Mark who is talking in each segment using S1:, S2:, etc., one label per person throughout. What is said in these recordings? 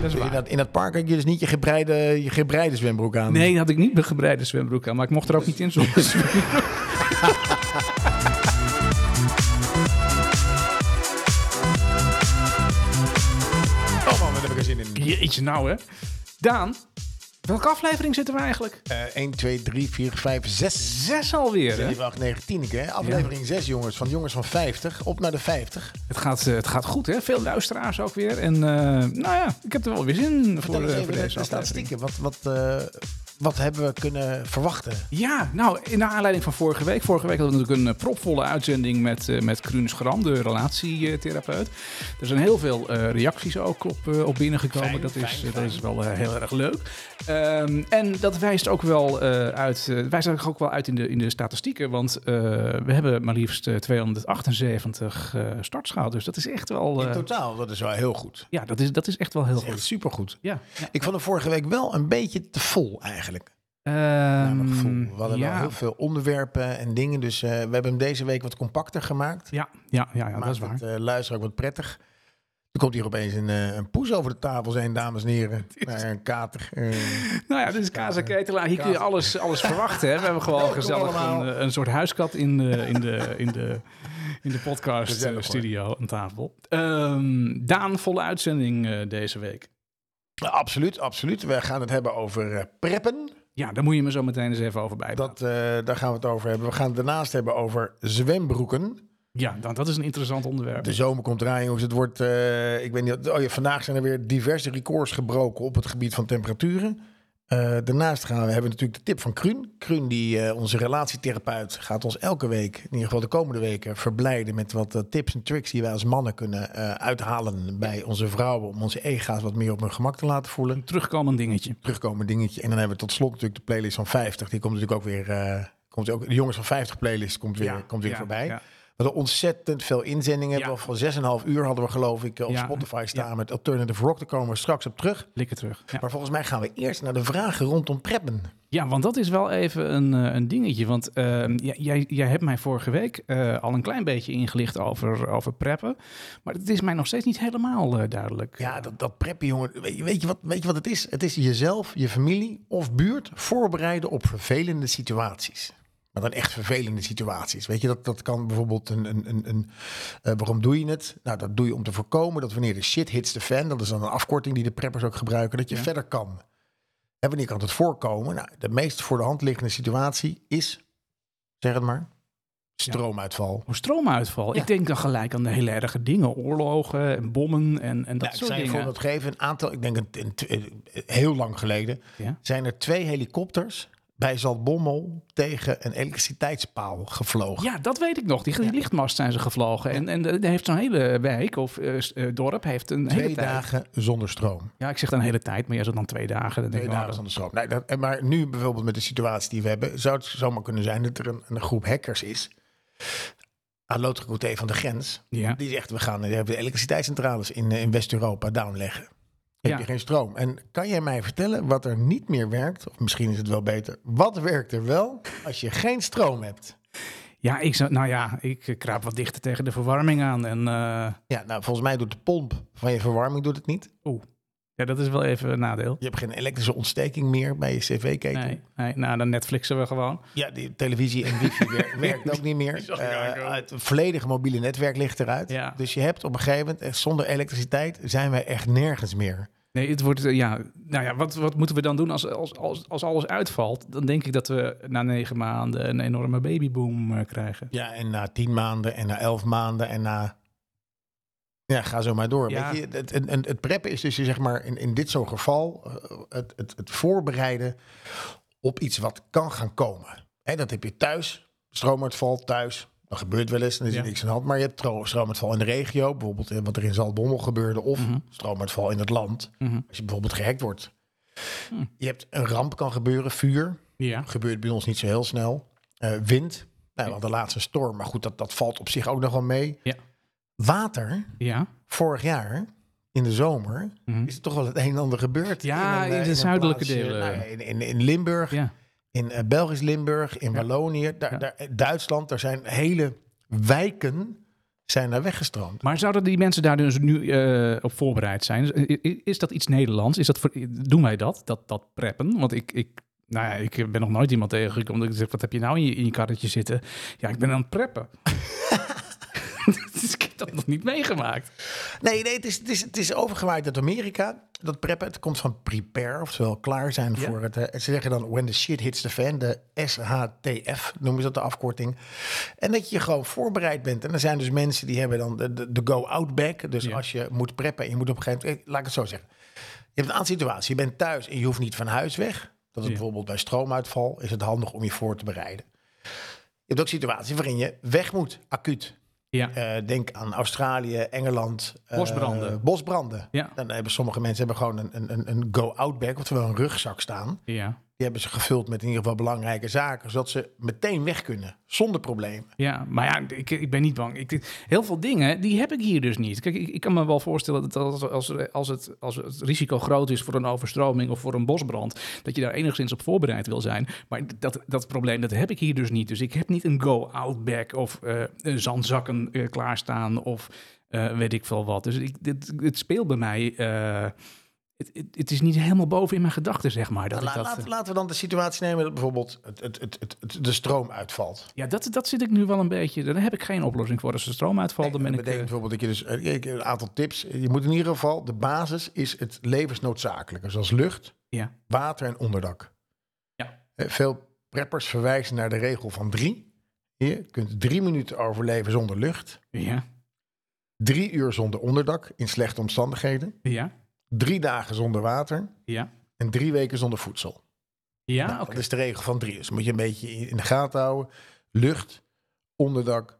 S1: dat is
S2: In dat, in dat park had je dus niet je gebreide, je gebreide zwembroek aan.
S1: Nee, had ik niet mijn gebreide zwembroek aan, maar ik mocht er ook niet in zonder zwembroek.
S2: Oh man, wat heb ik er zin in.
S1: Jeetje nou hè. Daan, welke aflevering zitten we eigenlijk?
S2: Eh 1, 2, 3, 4, 5, 6.
S1: Zes alweer hè.
S2: 7, 8, 9, 10. Hè? Aflevering 6, jongens. Van jongens van 50 op naar de 50.
S1: Het gaat, eh, het gaat goed hè, veel luisteraars ook weer. En eh, nou ja, ik heb er wel weer zin voor,
S2: Vertel eens
S1: eh,
S2: even
S1: voor
S2: de,
S1: deze
S2: de
S1: aflevering.
S2: statistieken. Wat, wat, eh, wat hebben we kunnen verwachten?
S1: Ja, nou, in aanleiding van vorige week. Vorige week hadden we natuurlijk een eh, propvolle uitzending met, eh met Schram, de relatietherapeut. Er zijn heel veel eh, reacties ook op, op binnengekomen.
S2: Fijn,
S1: dat, is,
S2: fijn, fijn.
S1: dat is wel heel erg leuk. Ehm, en dat wijst ook wel uit, wijst eigenlijk ook wel uit in de, in de statistieken. Want we hebben maar liefst eh, 278 eh starts gehad. Dus dat is echt wel.
S2: In totaal, dat is wel heel goed.
S1: ja, dat is, dat is echt wel heel
S2: Dat is echt
S1: goed.
S2: supergoed.
S1: Ja. ja.
S2: Ik vond het vorige week wel een beetje te vol eigenlijk.
S1: Ehm,
S2: mijn gevoel. We hadden wel heel veel onderwerpen en dingen. Dus eh, we hebben hem deze week wat compacter gemaakt.
S1: ja, ja, ja, ja, dat is waar.
S2: het uh, luisteren ook wat prettig. Er komt hier opeens een, eh, een poes over de tafel zijn, dames en heren. Nou, een kater. eh.
S1: Nou ja, dit is Kaza Ketelaar. Hier kun je alles, alles verwachten. Hè? We hebben gewoon gezellig een, eh, een soort huiskat in de, in de, in de, in de podcast eh, studio aan tafel. Ehm, Daan, volle uitzending eh, deze week.
S2: Ja, absoluut, absoluut. We gaan het hebben over eh, preppen.
S1: Ja, daar moet je me zo meteen eens even over bij.
S2: Dat, eh, daar gaan we het over hebben. We gaan het daarnaast hebben over zwembroeken.
S1: Ja, dan, dat is een interessant onderwerp.
S2: De zomer komt eraan, jongens. Het wordt, eh, ik weet niet, oh ja, vandaag zijn er weer diverse records gebroken op het gebied van temperaturen. Eh, daarnaast gaan we, hebben we natuurlijk de tip van Kruun. Kruun, die, eh, onze relatietherapeut, gaat ons elke week, in ieder geval de komende weken, verblijden met wat eh, tips en tricks die wij als mannen kunnen uithalen bij onze vrouwen. Om onze ega's wat meer op hun gemak te laten voelen.
S1: Een terugkomend dingetje.
S2: Terugkomen dingetje. En dan hebben we tot slot natuurlijk de playlist van 50. Die komt natuurlijk ook weer, komt ook, de jongens van 50 playlist komt weer, komt weer
S1: ja,
S2: voorbij.
S1: ja.
S2: We hadden ontzettend veel inzendingen.
S1: Ja.
S2: Van 6,5 uur hadden we geloof ik op
S1: Ja.
S2: Spotify staan met Alternative Rock. Daar komen we straks op terug.
S1: Likken terug.
S2: Maar volgens mij gaan we eerst naar de vragen rondom preppen.
S1: Ja, want dat is wel even een, eh, een dingetje. Want ehm, jij, jij hebt mij vorige week eh, al een klein beetje ingelicht over, over preppen. Maar het is mij nog steeds niet helemaal eh, duidelijk.
S2: Ja, dat, dat preppen, jongen. Weet je, weet, je wat, weet je wat het is? Het is jezelf, je familie of buurt voorbereiden op vervelende situaties. Maar dan echt vervelende situaties. Weet je, dat, dat kan bijvoorbeeld een. een, een, een eh, waarom doe je het? Nou, dat doe je om te voorkomen dat wanneer de shit hits the fan, dat is dan een afkorting die de preppers ook gebruiken, dat je
S1: Ja.
S2: verder kan. En wanneer kan het voorkomen? Nou, de meest voor de hand liggende situatie is, zeg het maar, stroomuitval.
S1: Stroomuitval.
S2: Ja.
S1: Ik denk dan gelijk aan de hele erge dingen. Oorlogen en bommen en, en dat
S2: Nou, ik
S1: soort
S2: zou je een
S1: dingen.
S2: voorbeeld geven. Een aantal, ik denk een, een- een- heel lang geleden,
S1: Ja.
S2: zijn er twee helikopters bij Zaltbommel tegen een elektriciteitspaal gevlogen.
S1: Ja, dat weet ik nog. Die, die lichtmast zijn ze gevlogen. En, en er heeft zo'n hele wijk of eh, eh, dorp heeft een
S2: Twee
S1: hele tijd.
S2: dagen zonder stroom.
S1: Ja, ik zeg dan een hele tijd, maar jij zegt dan twee dagen. Dan denk
S2: Twee
S1: nou,
S2: dagen zonder stroom. Nee, dat, maar nu bijvoorbeeld met de situatie die we hebben, zou het zomaar kunnen zijn dat er een, een groep hackers is. Aan Loodrecouté van de grens.
S1: Ja.
S2: Die zegt, we gaan de elektriciteitscentrales in, eh, in West-Europa downleggen. Heb
S1: Ja.
S2: je geen stroom? En kan jij mij vertellen wat er niet meer werkt? Of misschien is het wel beter. Wat werkt er wel als je geen stroom hebt?
S1: Ja, ik zou, nou ja, ik kraap wat dichter tegen de verwarming aan. En eh,
S2: Ja, nou volgens mij doet de pomp van je verwarming doet het niet.
S1: oeh, ja, dat is wel even een nadeel.
S2: Je hebt geen elektrische ontsteking meer bij je cv-keten.
S1: Nee, nee, nou dan Netflixen we gewoon.
S2: Ja, die televisie en wifi wer- werkt ook niet meer. Eh, het volledige mobiele netwerk ligt eruit.
S1: Ja.
S2: Dus je hebt op een gegeven moment, zonder elektriciteit zijn wij echt nergens meer.
S1: Nee, het wordt, eh, ja, nou ja, wat, wat moeten we dan doen als, als, als, als alles uitvalt? Dan denk ik dat we na negen maanden een enorme babyboom eh, krijgen.
S2: Ja, en na tien maanden en na elf maanden en na... Ja, ga zo maar door.
S1: Ja.
S2: Weet je, het, het, het, het preppen is dus zeg maar in, in dit zo'n geval eh, het, het, het voorbereiden op iets wat kan gaan komen. Hè, dat heb je thuis, stroomuitval thuis. Dat gebeurt wel eens, dan is er
S1: Ja.
S2: niks aan de hand. Maar je hebt tro- stroomuitval in de regio, bijvoorbeeld wat er in Zaltbommel gebeurde, of
S1: Mhm.
S2: stroomuitval in het land.
S1: Mhm.
S2: Als je bijvoorbeeld gehackt wordt.
S1: Hm.
S2: Je hebt een ramp kan gebeuren, vuur.
S1: Ja.
S2: Gebeurt bij ons niet zo heel snel. Eh, wind. Nou, we hadden laatst een storm, maar goed, dat, dat valt op zich ook nog wel mee.
S1: Ja.
S2: Water.
S1: Ja.
S2: Vorig jaar, in de zomer,
S1: Mhm.
S2: is er toch wel het een en ander gebeurd.
S1: Ja, in
S2: eh,
S1: de
S2: een
S1: zuidelijke delen.
S2: nou, in, in, in Limburg,
S1: Ja.
S2: in eh, Belgisch Limburg, in
S1: Ja.
S2: Wallonië, daar, daar, Duitsland. Daar zijn hele wijken zijn daar weggestroomd.
S1: Maar zouden die mensen daar dus nu eh, op voorbereid zijn? Is, is dat iets Nederlands? Is dat voor, doen wij dat, dat, dat preppen? Want ik, ik, nou ja, ik ben nog nooit iemand tegengekomen dat ik zeg, wat heb je nou in je, in je karretje zitten? Ja, ik ben aan het preppen. dus ik heb dat nog niet meegemaakt.
S2: Nee, nee het, is, het, is, het is overgewaaid uit Amerika. Dat preppen, het komt van prepare, oftewel klaar zijn
S1: Ja.
S2: voor het... eh, ze zeggen dan when the shit hits the fan, de SHTF noemen ze dat de afkorting. En dat je gewoon voorbereid bent. En er zijn dus mensen die hebben dan de, de, de go-out bag. Dus
S1: Ja.
S2: als je moet preppen en je moet op een gegeven moment... eh, Laat ik het zo zeggen. Je hebt een aantal situaties. Je bent thuis en je hoeft niet van huis weg. Dat is
S1: Ja.
S2: bijvoorbeeld bij stroomuitval. Is het handig om je voor te bereiden. Je hebt ook situaties waarin je weg moet, acuut.
S1: Ja,
S2: Eh, denk aan Australië, Engeland. eh,
S1: Bosbranden.
S2: bosbranden.
S1: ja,
S2: Dan hebben sommige mensen hebben gewoon een, een, een go-out bag, oftewel een rugzak staan.
S1: ja.
S2: Die hebben ze gevuld met in ieder geval belangrijke zaken, zodat ze meteen weg kunnen, zonder problemen.
S1: Ja, maar ja, ik, ik ben niet bang. Ik, heel veel dingen, die heb ik hier dus niet. Kijk, ik, kan me wel voorstellen dat als, als, als, het, als het risico groot is voor een overstroming of voor een bosbrand, dat je daar enigszins op voorbereid wil zijn. Maar dat, dat probleem, dat heb ik hier dus niet. Dus ik heb niet een go-out bag of eh, zandzakken eh, klaarstaan of eh, weet ik veel wat. Dus ik, dit, het speelt bij mij... eh, het, het, het is niet helemaal boven in mijn gedachten, zeg maar. Dat
S2: Nou,
S1: ik dat,
S2: laten, laten we dan de situatie nemen dat bijvoorbeeld het, het, het, het, het- de stroom uitvalt.
S1: ja, dat, dat zit ik nu wel een beetje... Daar heb ik geen oplossing voor. Als de stroom uitvalt, dan
S2: dat
S1: ben ik...
S2: betekent
S1: eh,
S2: bijvoorbeeld dat je dus eh, ik- een aantal tips. Je moet in ieder geval de basis is het levensnoodzakelijke, zoals lucht,
S1: ja,
S2: water en onderdak.
S1: Ja.
S2: Eh, Veel preppers verwijzen naar de regel van drie. Je kunt drie minuten overleven zonder lucht.
S1: ja,
S2: Drie uur zonder onderdak in slechte omstandigheden.
S1: ja.
S2: Drie dagen zonder water.
S1: Ja,
S2: En drie weken zonder voedsel.
S1: ja
S2: Nou. Dat is de regel van drie. Dus moet je een beetje in de gaten houden. Lucht, onderdak,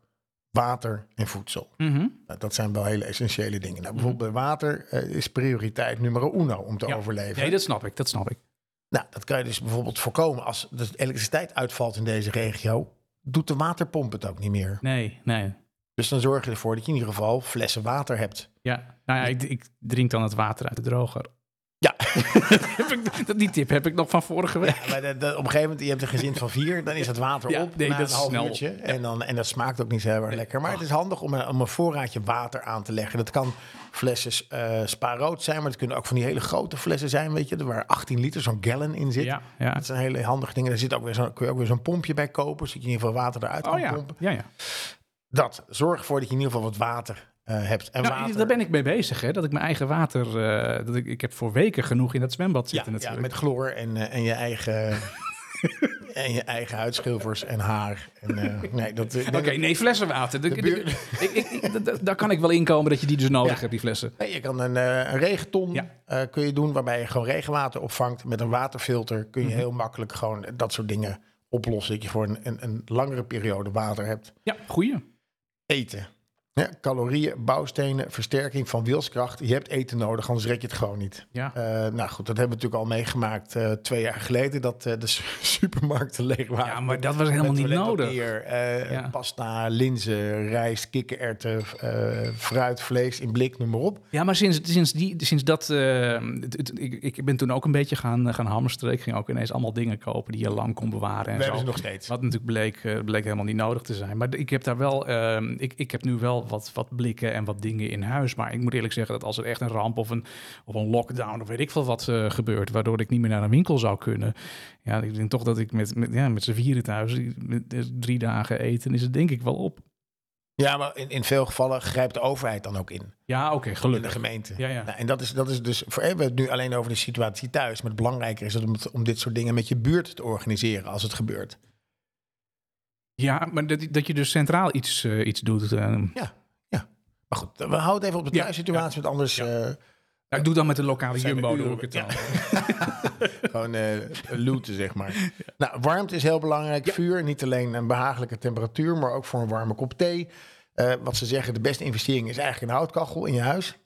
S2: water en voedsel.
S1: Mhm.
S2: Nou, dat zijn wel hele essentiële dingen. Nou, bijvoorbeeld bij water eh, is prioriteit nummer uno om te
S1: Ja.
S2: overleven.
S1: Nee, dat snap ik, dat snap ik.
S2: Nou, dat kan je dus bijvoorbeeld voorkomen als de elektriciteit uitvalt in deze regio. Doet de waterpomp het ook niet meer.
S1: Nee, nee.
S2: Dus dan zorg je ervoor dat je in ieder geval flessen water hebt.
S1: Ja, nou ja, ik, ik drink dan het water uit de droger.
S2: Ja.
S1: Dat- die tip heb ik nog van vorige week.
S2: Ja, maar de- de- op een gegeven moment, je hebt een gezin van vier, dan is het water
S1: Ja,
S2: op
S1: nee,
S2: na
S1: dat
S2: een half
S1: snel.
S2: uurtje. En, dan, en dat smaakt ook niet zo heel erg lekker. Maar het is handig om een, om een voorraadje water aan te leggen. Dat kan flessen eh spa-rood zijn, maar het kunnen ook van die hele grote flessen zijn, weet je. Waar 18 liter, zo'n gallon in zit.
S1: Ja, ja.
S2: Dat zijn hele handige dingen. Daar zit ook weer zo, kun je ook weer zo'n pompje bij kopen, zodat je in ieder geval water eruit
S1: Oh
S2: kan
S1: ja,
S2: pompen.
S1: ja, ja.
S2: Dat, zorg ervoor dat je in ieder geval wat water eh, hebt. En
S1: Nou,
S2: water,
S1: Daar ben ik mee bezig, hè. Dat ik mijn eigen water... eh, dat ik, ik heb voor weken genoeg in dat zwembad zitten
S2: ja,
S1: natuurlijk.
S2: met chloor en, eh, en je eigen... en je eigen huidschilfers en haar. En, nee, dat,
S1: Oké, nee, flessenwater. Daar kan ik wel inkomen dat je die dus nodig
S2: Ja.
S1: hebt, die flessen.
S2: Nee, je kan een, een regenton
S1: Ja.
S2: kun je doen, waarbij je gewoon regenwater opvangt. Met een waterfilter kun je
S1: Mhm.
S2: heel makkelijk gewoon dat soort dingen oplossen. Dat je voor een, een, een langere periode water hebt.
S1: Ja, goeie.
S2: Eten. Ja, calorieën, bouwstenen, versterking van wilskracht. Je hebt eten nodig, anders red je het gewoon niet.
S1: Ja.
S2: Eh, nou goed, dat hebben we natuurlijk al meegemaakt eh, twee jaar geleden. Dat eh, de su- supermarkten leeg waren.
S1: ja, maar dat was helemaal niet nodig. Ja.
S2: pasta, linzen, rijst, kikkererwten, fruit, vlees in blik, noem maar op.
S1: Ja, maar sinds, sinds, die, sinds dat... het- het- ik, ik ben toen ook een beetje gaan, gaan hamsteren. Ik ging ook ineens allemaal dingen kopen die je lang kon bewaren en
S2: We
S1: zo.
S2: hebben ze nog steeds.
S1: Wat natuurlijk bleek, bleek helemaal niet nodig te zijn. Maar ik heb daar wel... ehm, ik, ik heb nu wel wat, wat blikken en wat dingen in huis. Maar ik moet eerlijk zeggen dat als er echt een ramp of een, of een lockdown... of weet ik veel wat eh, gebeurt... waardoor ik niet meer naar een winkel zou kunnen... Ja, ik denk toch dat ik met, met, ja, met z'n vieren thuis... met drie dagen eten is het denk ik wel op.
S2: Ja, maar in, in veel gevallen grijpt de overheid dan ook in.
S1: Ja, oké,
S2: In de
S1: gelukkig.
S2: gemeente.
S1: Ja, ja.
S2: Nou, en dat is, dat is dus, voor, we hebben het nu alleen over de situatie thuis. Maar het belangrijker is het om, het- om dit soort dingen met je buurt te organiseren als het gebeurt.
S1: Ja, maar dat, dat je dus centraal iets, eh, iets doet... eh,
S2: Maar goed, we houden even op de
S1: Ja,
S2: thuissituatie, want anders
S1: Ja.
S2: eh,
S1: Ja, ik doe dan met de lokale Jumbo, doe ik het dan.
S2: gewoon eh looten, zeg maar. Nou, warmte is heel belangrijk. Vuur, niet alleen een behagelijke temperatuur, maar ook voor een warme kop thee. Wat ze zeggen, de beste investering is eigenlijk een houtkachel in je huis.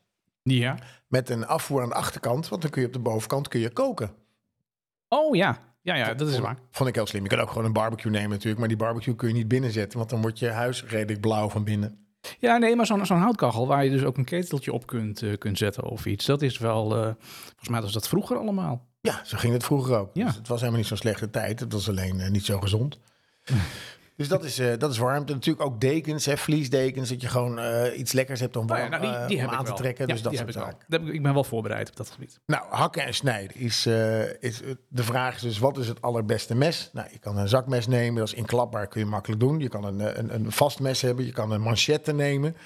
S1: Ja.
S2: Met een afvoer aan de achterkant, want dan kun je op de bovenkant kun je koken.
S1: Oh ja, ja, ja dat is waar.
S2: Vond ik heel slim. Je kan ook gewoon een barbecue nemen natuurlijk, maar die barbecue kun je niet binnenzetten, want dan wordt je huis redelijk blauw van binnen.
S1: Ja, nee, maar zo'n zo'n houtkachel waar je dus ook een keteltje op kunt, eh, kunt zetten of iets. Dat is wel, eh, volgens mij was dat vroeger allemaal.
S2: Ja, zo ging het vroeger ook.
S1: Ja.
S2: Dus het was helemaal niet zo'n slechte tijd. Het was alleen eh, niet zo gezond. Dus dat is, eh, dat is warmte. Natuurlijk ook dekens, hè, vliesdekens. Dat je gewoon eh, iets lekkers hebt om,
S1: Nou
S2: warm,
S1: ja, nou, die, die
S2: eh, om aan te trekken. Dus dat soort
S1: heb ik
S2: zaken.
S1: Ik- Ik ben wel voorbereid op dat gebied.
S2: Nou, hakken en snijden is, is de vraag is dus wat is het allerbeste mes? Nou, je kan een zakmes nemen, dat is inklapbaar, kun je makkelijk doen. Je kan een, een, een vast mes hebben, je kan een manchette nemen.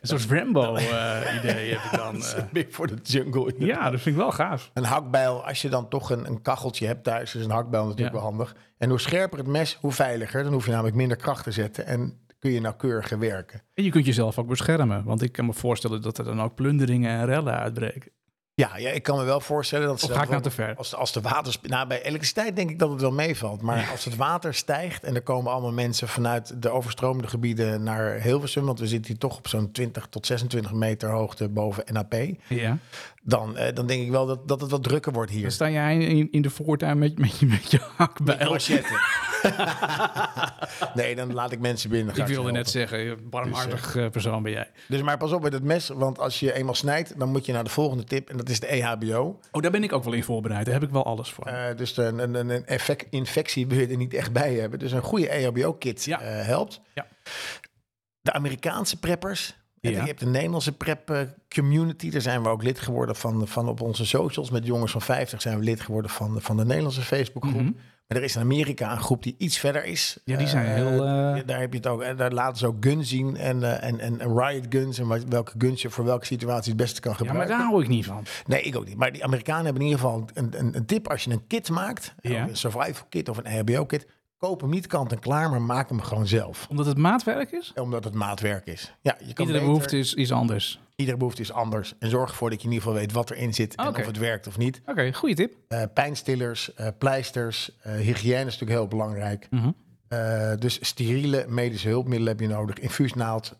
S1: Een soort Rambo-idee heb ik dan.
S2: Meer voor de jungle.
S1: ja, dat vind ik wel gaaf.
S2: Een hakbijl, als je dan toch een, een kacheltje hebt thuis, is een hakbijl natuurlijk
S1: Ja.
S2: wel handig. En hoe scherper het mes, hoe veiliger. Dan hoef je namelijk minder kracht te zetten en kun je nauwkeuriger werken.
S1: En je kunt jezelf ook beschermen. Want ik kan me voorstellen dat er dan ook plunderingen en rellen uitbreken.
S2: Ja, ja, ik kan me wel voorstellen dat...
S1: Of
S2: ze
S1: ga ik nou te ver?
S2: Als, als de water... Nou, bij elektriciteit denk ik dat het wel meevalt. Maar als het water stijgt en er komen allemaal mensen vanuit de overstroomde gebieden naar Hilversum... want we zitten hier toch op zo'n 20 tot 26 meter hoogte boven NAP...
S1: Ja.
S2: dan, eh, dan denk ik wel dat, dat het wat drukker wordt hier.
S1: Dan sta jij in, in de voortuin met, met, je, met je hak bij
S2: Met. nee, dan laat ik mensen binnen.
S1: Ik wilde net zeggen, barmhartig eh, persoon ben jij.
S2: Dus maar pas op met het mes, want als je eenmaal snijdt... dan moet je naar de volgende tip en dat is de EHBO.
S1: Oh, daar ben ik ook wel in voorbereid. Daar heb ik wel alles voor.
S2: Eh, dus een, een, een effect, infectie wil je er niet echt bij hebben. Dus een goede EHBO-kit
S1: Ja.
S2: eh, helpt.
S1: Ja.
S2: De Amerikaanse preppers. En
S1: Ja.
S2: Je hebt de Nederlandse prep community. Daar zijn we ook lid geworden van, van op onze socials. Met jongens van 50 zijn we lid geworden van, de- van de Nederlandse Facebookgroep.
S1: Mhm.
S2: Maar er is in Amerika een groep die iets verder is.
S1: Ja, die zijn
S2: Eh,
S1: heel, eh,
S2: Daar heb je het ook. En daar laten ze ook guns zien. En, eh, en, en, riot guns. En wat- welke guns je voor welke situatie het beste kan
S1: ja, maar
S2: gebruiken.
S1: daar hou ik niet van.
S2: Nee, ik ook niet. Maar die Amerikanen hebben in ieder geval een, een, een tip. Als je een kit maakt,
S1: Ja.
S2: een survival kit of een EHBO-kit, koop hem niet kant en klaar, maar maak hem gewoon zelf.
S1: Omdat het maatwerk is?
S2: Omdat het maatwerk is. Ja, je kan
S1: Iedere
S2: beter-
S1: behoefte is, is anders.
S2: iedere behoefte is anders. En zorg ervoor dat je in ieder geval weet wat erin zit en of het werkt of niet.
S1: Oké, goede tip.
S2: Eh, pijnstillers, eh, pleisters, eh, hygiëne is natuurlijk heel belangrijk.
S1: Mhm.
S2: Dus steriele medische hulpmiddelen heb je nodig. Infuusnaald,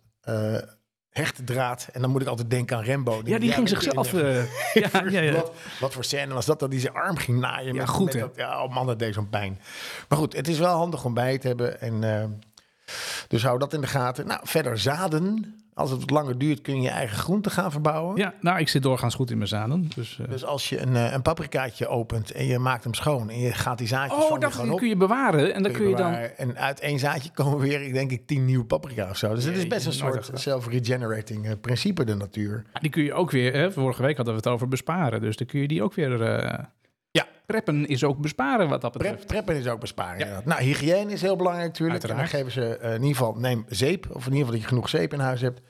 S2: eh hechte draad. En dan moet ik altijd denken aan Rembo.
S1: Ja, die ging zichzelf... eh, ja, ja, ja.
S2: Wat, wat voor scène was dat? Dat hij zijn arm ging naaien.
S1: Ja,
S2: met,
S1: goed,
S2: met
S1: hè?
S2: dat- ja, oh man, dat deed zo'n pijn. Maar goed, het is wel handig om bij te hebben. En, eh, dus hou dat in de gaten. Nou, verder zaden. Als het wat langer duurt, kun je je eigen groente gaan verbouwen.
S1: ja, nou, ik zit doorgaans goed in mijn zaden. Dus, eh.
S2: Dus als je een, eh, een paprikaatje opent en je maakt hem schoon... en je gaat die zaadjes
S1: oh,
S2: van
S1: dat
S2: gewoon op...
S1: kun je bewaren. En dan kun je dan...
S2: bewaren. En uit één zaadje komen weer, ik denk ik, tien nieuwe paprika of zo. Dus het is best een soort self-regenerating eh, principe, de natuur.
S1: Die kun je ook weer... Hè, vorige week hadden we het over besparen. Dus dan kun je die ook weer...
S2: Ja.
S1: Preppen is ook besparen wat dat betreft.
S2: Prep, preppen is ook besparen. inderdaad. Nou, hygiëne is heel belangrijk natuurlijk. En dan
S1: Uiteraard.
S2: geven ze eh, in ieder geval, neem zeep. Of in ieder geval dat je genoeg zeep in huis hebt.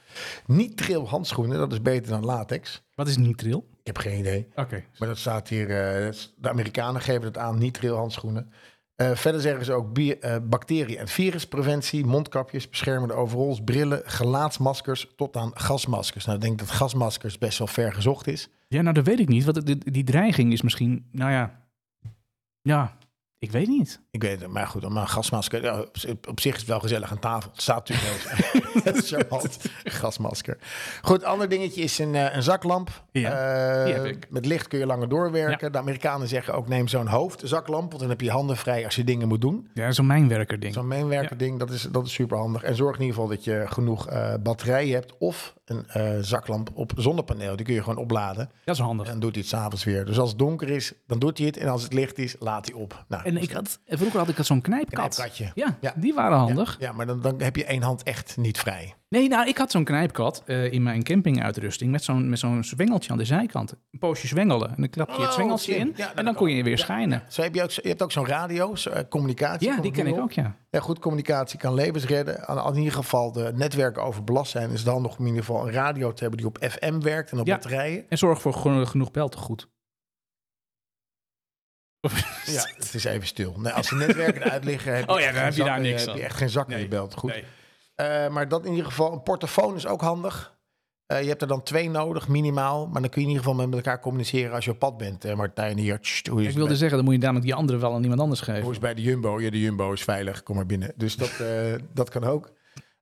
S2: Niet tril handschoenen, dat is beter dan latex.
S1: Wat is nitril?
S2: Ik heb geen idee.
S1: Oké.
S2: Maar dat staat hier, eh, de Amerikanen geven het aan, niet tril handschoenen. Eh, verder zeggen ze ook bier- bacterie- en viruspreventie, mondkapjes, beschermende overalls, brillen, gelaatsmaskers tot aan gasmaskers. Nou, ik denk dat gasmaskers best wel ver gezocht is.
S1: Ja, nou, dat weet ik niet. Want die, die dreiging is misschien... Nou ja... Ja, ik weet niet.
S2: Ik weet het, maar goed, maar een gasmasker, ja, op, op zich is het wel gezellig aan tafel. Het staat natuurlijk. Dat is charmant, gasmasker. Goed, ander dingetje is een, eh, een zaklamp.
S1: Ja,
S2: Eh,
S1: die heb ik.
S2: Met licht kun je langer doorwerken. De Amerikanen zeggen ook neem zo'n hoofdzaklamp, want dan heb je handen vrij als je dingen moet doen.
S1: Ja, zo'n mijnwerker ding.
S2: Zo'n mainwerker ding, dat is, dat is super handig. En zorg in ieder geval dat je genoeg eh batterijen hebt of een zaklamp op zonnepaneel. Die kun je gewoon opladen
S1: Dat is handig.
S2: en dan doet hij het s'avonds weer. Dus als het donker is, dan doet hij het. En als het licht is, laat hij op. Nou,
S1: En ik had, vroeger had ik zo'n knijpkat.
S2: Knijpkatje.
S1: Ja,
S2: Ja.
S1: die waren handig.
S2: Ja, maar dan, dan heb je één hand echt niet vrij.
S1: Nee, nou, ik had zo'n knijpkat eh, in mijn campinguitrusting met zo'n, met zo'n zwengeltje aan de zijkant. Een poosje zwengelen. En dan klap je
S2: Oh,
S1: het zwengeltje
S2: slim.
S1: in
S2: Ja,
S1: en dan kon je weer schijnen.
S2: Zo heb je, ook, je hebt ook zo'n radio, zo, eh, communicatie.
S1: Ja, die ken ik ook, ja.
S2: Ja, goed, communicatie kan levens redden. Aan- In ieder geval de netwerken overbelast zijn. Is handig om in ieder geval een radio te hebben die op FM werkt en op batterijen.
S1: En zorg voor geno- genoeg beltegoed.
S2: Ja, het is even stil. Nee, als de netwerken eruit liggen, heb je,
S1: Oh ja, dan heb je daar niks
S2: heb je echt geen zak je belt. Goed.
S1: Nee.
S2: Eh, maar dat in ieder geval, een portofoon is ook handig. Eh, je hebt er dan twee nodig, minimaal. Maar dan kun je in ieder geval met elkaar communiceren als je op pad bent. Eh, Martijn, hier. tst, hoe is
S1: Ik wilde
S2: bij-
S1: zeggen, dan moet je namelijk die andere wel aan iemand anders
S2: Hoe is
S1: geven.
S2: bij de Jumbo? Ja, de Jumbo is veilig. Kom maar binnen. Dus dat, dat kan ook.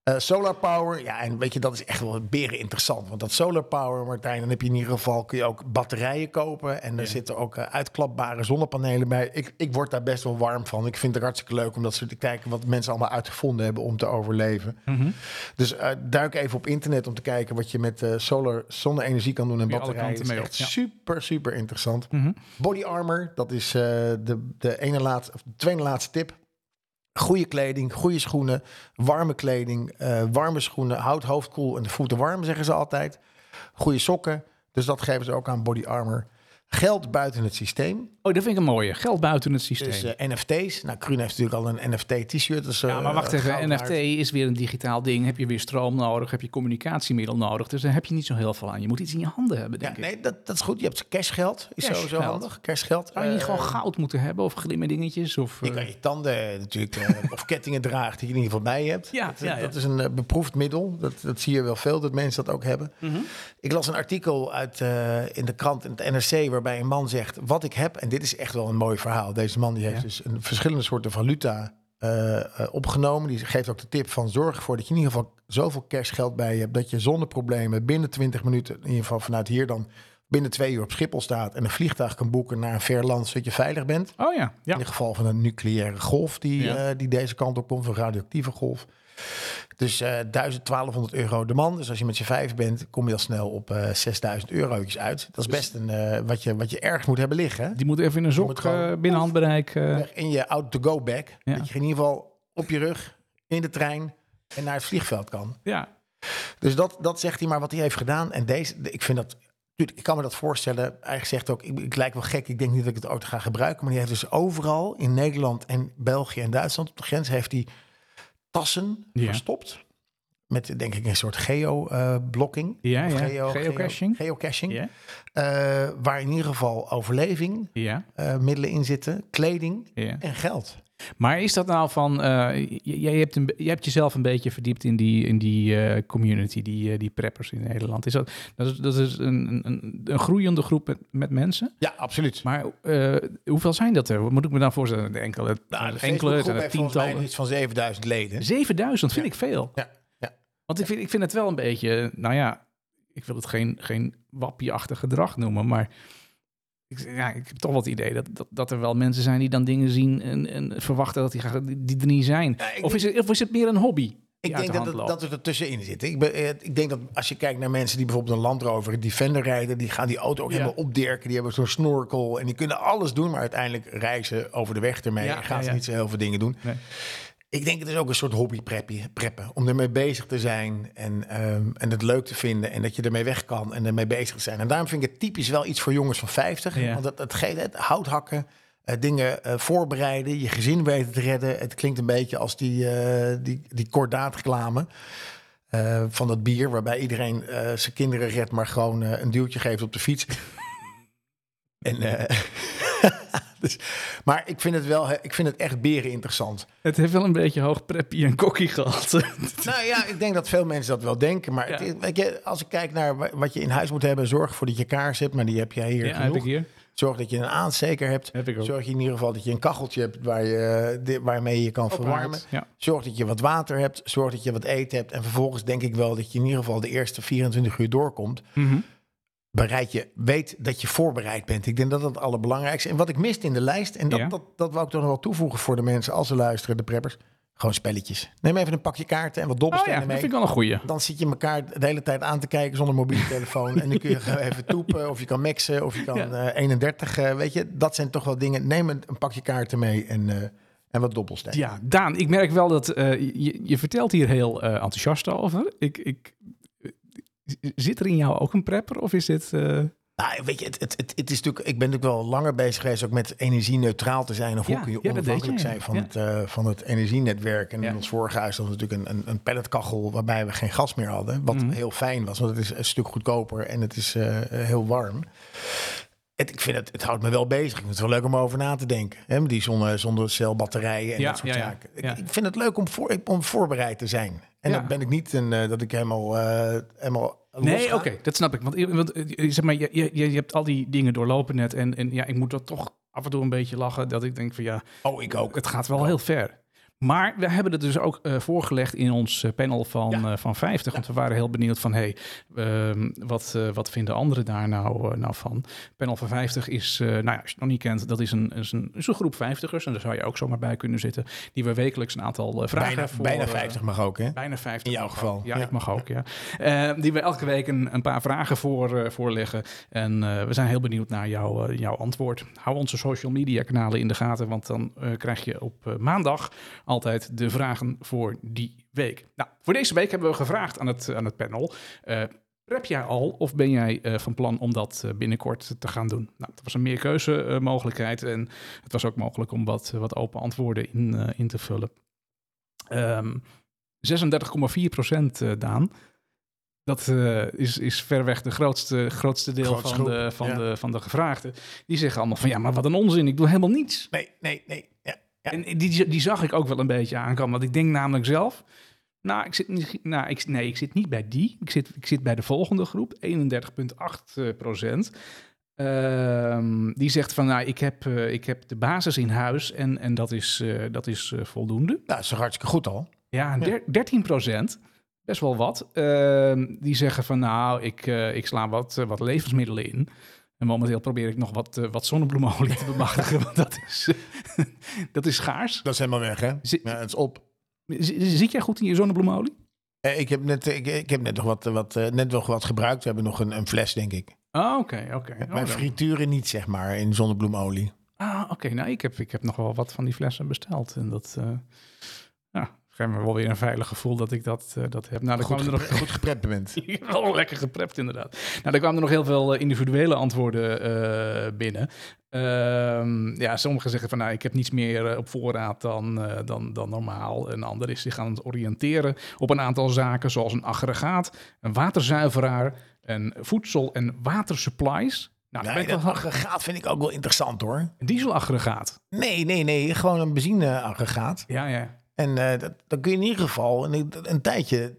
S2: Eh, solar power, ja, en weet je, dat is echt wel beren interessant. Want dat solar power, Martijn, dan heb je in ieder geval kun je ook batterijen kopen. En er
S1: Ja.
S2: zitten ook eh, uitklapbare zonnepanelen bij. Ik, ik word daar best wel warm van. Ik vind het hartstikke leuk om dat ze te kijken wat mensen allemaal uitgevonden hebben om te overleven.
S1: Mhm.
S2: Dus eh, duik even op internet om te kijken wat je met solar zonne-energie kan doen en batterijen.
S1: kanten
S2: is echt
S1: ja.
S2: super, super interessant.
S1: Mhm.
S2: Body armor, dat is de, de ene laatste, of de tweede laatste tip. Goede kleding, goede schoenen, warme kleding, eh, warme schoenen, houd hoofd koel en de voeten warm, zeggen ze altijd. Goede sokken. Dus dat geven ze ook aan Body Armor. Geld buiten het systeem.
S1: Oh, dat vind ik een mooie. Geld buiten het systeem.
S2: Dus eh, NFT's. Nou, Kruun heeft natuurlijk al een NFT-t-shirt. Dus,
S1: ja, maar
S2: eh,
S1: wacht even. NFT is weer een digitaal ding. Heb je weer stroom nodig? Heb je communicatiemiddel nodig? Dus daar heb je niet zo heel veel aan. Je moet iets in je handen hebben,
S2: Ja,
S1: denk ik.
S2: nee, dat, dat is goed. Je hebt cashgeld. Is sowieso
S1: Cashgeld.
S2: handig. Cashgeld.
S1: Zou je niet
S2: Eh,
S1: gewoon goud moeten hebben? Of glimmerdingetjes? Of,
S2: Je kan je tanden natuurlijk, of kettingen draagt die je in ieder geval bij je hebt.
S1: Ja,
S2: dat,
S1: ja, ja.
S2: dat is een beproefd middel. Dat, dat zie je wel veel, dat mensen dat ook hebben.
S1: Mhm.
S2: Ik las een artikel uit, in de krant, in het NRC, waarbij een man zegt... wat ik heb, en dit is echt wel een mooi verhaal. Deze man die heeft
S1: Ja.
S2: dus een verschillende soorten valuta eh, eh, opgenomen. Die geeft ook de tip van zorg ervoor dat je in ieder geval zoveel cashgeld bij je hebt... dat je zonder problemen binnen 20 minuten, in ieder geval vanuit hier dan... binnen twee uur op Schiphol staat en een vliegtuig kan boeken naar een ver land... zodat je veilig bent.
S1: Oh ja, ja.
S2: In het geval van een nucleaire golf die,
S1: Ja.
S2: eh, die deze kant op komt, een radioactieve golf. Dus eh 1000, 1200 euro de man. Dus als je met z'n vijf bent, kom je al snel op eh 6000 eurootjes uit. Dat is best een, eh, wat, je, wat je ergens moet hebben liggen. hè?
S1: Die moet even in een zok eh, binnen handbereik. eh,
S2: Weg In je out-to-go bag.
S1: Ja.
S2: Dat je in ieder geval op je rug, in de trein en naar het vliegveld kan.
S1: ja.
S2: Dus dat, dat zegt hij maar wat hij heeft gedaan. En deze, ik vind dat... Ik kan me dat voorstellen. Hij zegt ook, ik, ik lijk wel gek. Ik denk niet dat ik het ooit ga gebruiken. Maar die heeft dus overal in Nederland en België en Duitsland op de grens... heeft hij tassen
S1: Ja.
S2: verstopt. Met denk ik een soort geo-blokking.
S1: Ja, ja.
S2: geo-
S1: Geocaching.
S2: geo- Geocaching.
S1: Ja.
S2: Eh, waar in ieder geval overleving
S1: ja,
S2: eh, middelen in zitten. Kleding en geld.
S1: Maar is dat nou van... j- jij, hebt een, jij hebt jezelf een beetje verdiept in die, in die eh, community, die, eh, die preppers in Nederland. Is dat, dat is, dat is een, een, een groeiende groep met, met mensen.
S2: Ja, absoluut.
S1: Maar hoeveel zijn dat er? Wat moet ik me dan voorstellen? De enkele,
S2: Nou, de
S1: enkele
S2: mij
S1: tientallen.
S2: iets van 7000 leden.
S1: 7000 vind
S2: Ja.
S1: ik veel.
S2: Ja, ja.
S1: Want ik vind, ik vind het wel een beetje, nou ja, ik wil het geen, geen wappieachtig gedrag noemen, maar ik, ja, ik heb toch wel het idee dat, dat, dat er wel mensen zijn die dan dingen zien en, en verwachten dat die, graag- die, die er niet zijn.
S2: Ja,
S1: of, is het, of is het meer een hobby?
S2: Ik denk
S1: de
S2: dat het, dat het er tussenin zit. Ik, ben, eh, ik denk dat als je kijkt naar mensen die bijvoorbeeld een Land Rover, een Defender rijden, die gaan die auto ook
S1: Ja.
S2: helemaal opdirken. Die hebben zo'n snorkel en die kunnen alles doen, maar uiteindelijk reizen over de weg ermee
S1: Ja,
S2: en gaan
S1: ja,
S2: ze niet zo heel veel dingen doen.
S1: Nee.
S2: Ik denk het is ook een soort hobby preppen, om ermee bezig te zijn en, ehm, en het leuk te vinden en dat je ermee weg kan en ermee bezig te zijn. En daarom vind ik het typisch wel iets voor jongens van 50,
S1: Ja.
S2: want het, het, geeft het hout hakken. eh, dingen eh, voorbereiden, je gezin weten te redden. Het klinkt een beetje als die, eh die, die kordaatreclame van dat bier... waarbij iedereen zijn kinderen redt, maar gewoon een duwtje geeft op de fiets. en, dus, maar ik vind het wel, ik vind het echt beren interessant.
S1: Het heeft wel een beetje hoog preppie en kokkie gehad.
S2: Nou ja, ik denk dat veel mensen dat wel denken. Maar
S1: Ja.
S2: het, weet je, als ik kijk naar wa- wat je in huis moet hebben... zorg ervoor dat je kaars hebt, maar die heb jij hier
S1: ja, heb ik hier.
S2: Zorg dat je een aansteker hebt.
S1: Heb ik ook.
S2: Zorg je in ieder geval dat je een kacheltje hebt waar je, waarmee je kan verwarmen.
S1: Ja.
S2: Zorg dat je wat water hebt. Zorg dat je wat eten hebt. En vervolgens denk ik wel dat je in ieder geval de eerste 24 uur doorkomt.
S1: Mhm.
S2: Bereid je, weet dat je voorbereid bent. Ik denk dat dat het allerbelangrijkste. En wat ik miste in de lijst, en dat,
S1: Ja.
S2: dat, dat wou ik toch nog wel toevoegen voor de mensen als ze luisteren, de preppers. Gewoon spelletjes. Neem even een pakje kaarten en wat
S1: Oh
S2: dobbelstenen
S1: ja, dat
S2: mee.
S1: vind ik wel een goeie.
S2: Dan zit je elkaar de hele tijd aan te kijken zonder mobiele telefoon. en dan kun je even toepen of je kan maxen of je kan
S1: Ja.
S2: eh, 31. eh, weet je, dat zijn toch wel dingen. Neem een, een pakje kaarten mee en, eh, en wat dobbelstenen.
S1: Ja, Daan, ik merk wel dat je, je vertelt hier heel enthousiast over. Ik, ik, zit er in jou ook een prepper of is dit... eh,
S2: Nou, weet je, het, het, het, het is natuurlijk, ik ben natuurlijk wel langer bezig geweest ook met energie-neutraal te zijn. Of
S1: Ja,
S2: hoe kun je
S1: ja,
S2: onafhankelijk zijn van,
S1: Ja.
S2: het, eh, van het energienetwerk. En in ons vorige huis was natuurlijk een, een, een pelletkachel waarbij we geen gas meer hadden. Wat
S1: Mhm.
S2: heel fijn was, want het is een stuk goedkoper en het is eh, heel warm. Het, ik vind het, het houdt me wel bezig. Ik vind het wel leuk om over na te denken. Hè? Die zonne, zonnecelbatterijen en dat soort zaken. Ik, ik vind het leuk om, voor, om voorbereid te zijn. En
S1: Ja.
S2: dan ben ik niet een, eh, dat ik helemaal, eh helemaal
S1: Nee, oké, dat snap ik. Want, want eh, zeg maar, je, je, je hebt al die dingen doorlopen net. En, en ja, ik moet er toch af en toe een beetje lachen. Dat ik denk van ja,
S2: Oh, ik ook.
S1: het gaat wel heel ver. Maar we hebben het dus ook eh, voorgelegd in ons eh, panel van,
S2: Ja.
S1: eh, van 50. Want we waren heel benieuwd van, hey, ehm, wat, eh, wat vinden anderen daar nou, nou van? Panel van 50 is, eh, nou ja, als je het nog niet kent, dat is een, is een, is een groep 50ers. En daar zou je ook zomaar bij kunnen zitten. Die we wekelijks een aantal eh, vragen
S2: bijna,
S1: voor...
S2: bijna
S1: eh,
S2: 50 mag ook, hè?
S1: Bijna 50.
S2: In jouw
S1: ook.
S2: geval,
S1: Ja,
S2: ja.
S1: ik mag ook, ja. Eh, die we elke week een, een paar vragen voor, eh, voorleggen. En eh, we zijn heel benieuwd naar jouw, eh, jouw antwoord. Hou onze social media kanalen in de gaten, want dan eh, krijg je op eh, maandag altijd de vragen voor die week. Nou, voor deze week hebben we gevraagd aan het, aan het panel. Uh, Prep jij al of ben jij uh, van plan om dat uh, binnenkort te gaan doen? Nou, dat was een meerkeuze uh, mogelijkheid en het was ook mogelijk om wat, wat open antwoorden in, in te vullen. Um, 36,4 procent, Daan. Dat is, is verreweg de grootste, grootste deel van,
S2: groep,
S1: de, van,
S2: ja.
S1: de, van de gevraagden. Die zeggen allemaal van ja, maar wat een onzin, ik doe helemaal niets.
S2: Nee, nee, nee. Ja.
S1: En die, die zag ik ook wel een beetje aankomen. Want ik denk namelijk zelf. Nou, ik zit niet, nou ik, nee, ik zit niet bij die. Ik zit, ik zit bij de volgende groep, 31,8 procent. Ehm, die zegt van, nou, ik heb, uh, ik heb de basis in huis en, en dat is, uh, dat is voldoende.
S2: Nou, dat is toch hartstikke goed al?
S1: Ja, der, 13 procent, best wel wat. Ehm, die zeggen van, nou, ik, ik sla wat, wat levensmiddelen in. En momenteel probeer ik nog wat, uh, wat zonnebloemolie te bemachtigen, want dat is, dat is schaars.
S2: Dat is helemaal weg, hè?
S1: Zit,
S2: ja, het is op.
S1: Zit jij goed in je zonnebloemolie?
S2: Eh, ik, heb net, ik, ik, heb net nog wat, wat, uh, net nog wat gebruikt. We hebben nog een, een fles, denk ik.
S1: Oh, oké, oké. Okay.
S2: Mijn oh, frituren niet, zeg maar, in zonnebloemolie.
S1: Ah, oké. Okay. Nou, ik heb, ik heb nog wel wat van die flessen besteld. En dat, uh, ja, geeft me wel weer een veilig gevoel dat ik dat, uh, dat heb. Nou,
S2: goed,
S1: er
S2: nog... goed geprept bent.
S1: wel lekker geprept, inderdaad. Nou, er kwamen er nog heel veel uh, individuele antwoorden uh, binnen. Uh, ja, sommigen zeggen van, nou, ik heb niets meer op voorraad dan, dan, dan normaal. Een ander is zich aan het oriënteren op een aantal zaken, zoals een aggregaat, een waterzuiveraar, een voedsel- en watersupplies.
S2: Nou, nee, dat wel... aggregaat vind ik ook wel interessant, hoor.
S1: Een dieselaggregaat?
S2: Nee, nee, nee. Gewoon een benzineaggregaat.
S1: Ja, ja.
S2: En uh, dat, dan kun je in ieder geval een, een tijdje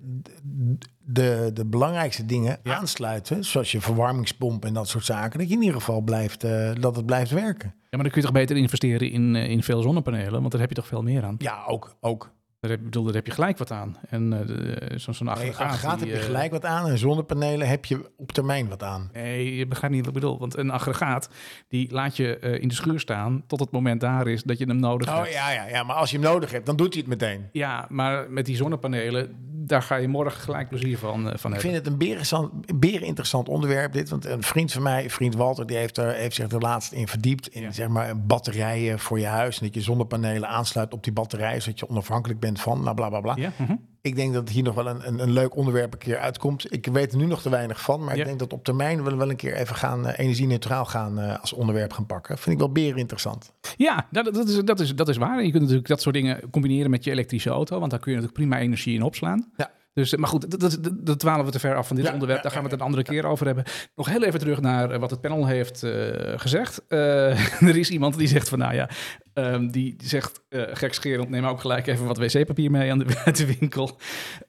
S2: de, de belangrijkste dingen ja. aansluiten. Zoals je verwarmingspomp en dat soort zaken. Dat je in ieder geval blijft, uh, dat het blijft werken.
S1: Ja, maar dan kun je toch beter investeren in, uh, in veel zonnepanelen? Want daar heb je toch veel meer aan?
S2: Ja, ook. ook.
S1: Daar heb, bedoel, daar heb je gelijk wat aan. En uh, zo'n zo
S2: aggregaat, aggregaat die, heb je gelijk wat aan. En zonnepanelen heb je op termijn wat aan.
S1: Nee, je begrijpt niet wat ik bedoel. Want een aggregaat, die laat je uh, in de schuur staan... tot het moment daar is dat je hem nodig
S2: oh,
S1: hebt.
S2: Oh ja, ja, ja, maar als je hem nodig hebt, dan doet hij het meteen.
S1: Ja, maar met die zonnepanelen... daar ga je morgen gelijk plezier van, uh, van
S2: ik
S1: hebben.
S2: Ik vind het een beren, beren interessant onderwerp dit. Want een vriend van mij, vriend Walter... die heeft, er, heeft zich er laatst in verdiept... in ja. zeg maar batterijen voor je huis. En dat je zonnepanelen aansluit op die batterij... zodat je onafhankelijk bent van... Nou, bla, bla, bla.
S1: Ja, uh-huh.
S2: Ik denk dat hier nog wel een, een, een, leuk onderwerp een keer uitkomt. Ik weet er nu nog te weinig van, maar
S1: Ja.
S2: ik denk dat op termijn we wel een keer even gaan uh, energie-neutraal gaan uh, als onderwerp gaan pakken. Vind ik wel beren interessant.
S1: Ja, dat, dat, is, dat, is, dat is waar. En je kunt natuurlijk dat soort dingen combineren met je elektrische auto, want daar kun je natuurlijk prima energie in opslaan.
S2: Ja.
S1: Dus, maar goed, dat, dat, dat dwalen we te ver af van dit
S2: Ja,
S1: onderwerp. Daar gaan we het een andere keer over hebben. Nog heel even terug naar uh, wat het panel heeft uh, gezegd. Uh, er is iemand die zegt van, nou ja, um, die zegt uh, gekscherend, neem ook gelijk even wat wc-papier mee aan de, uit de winkel.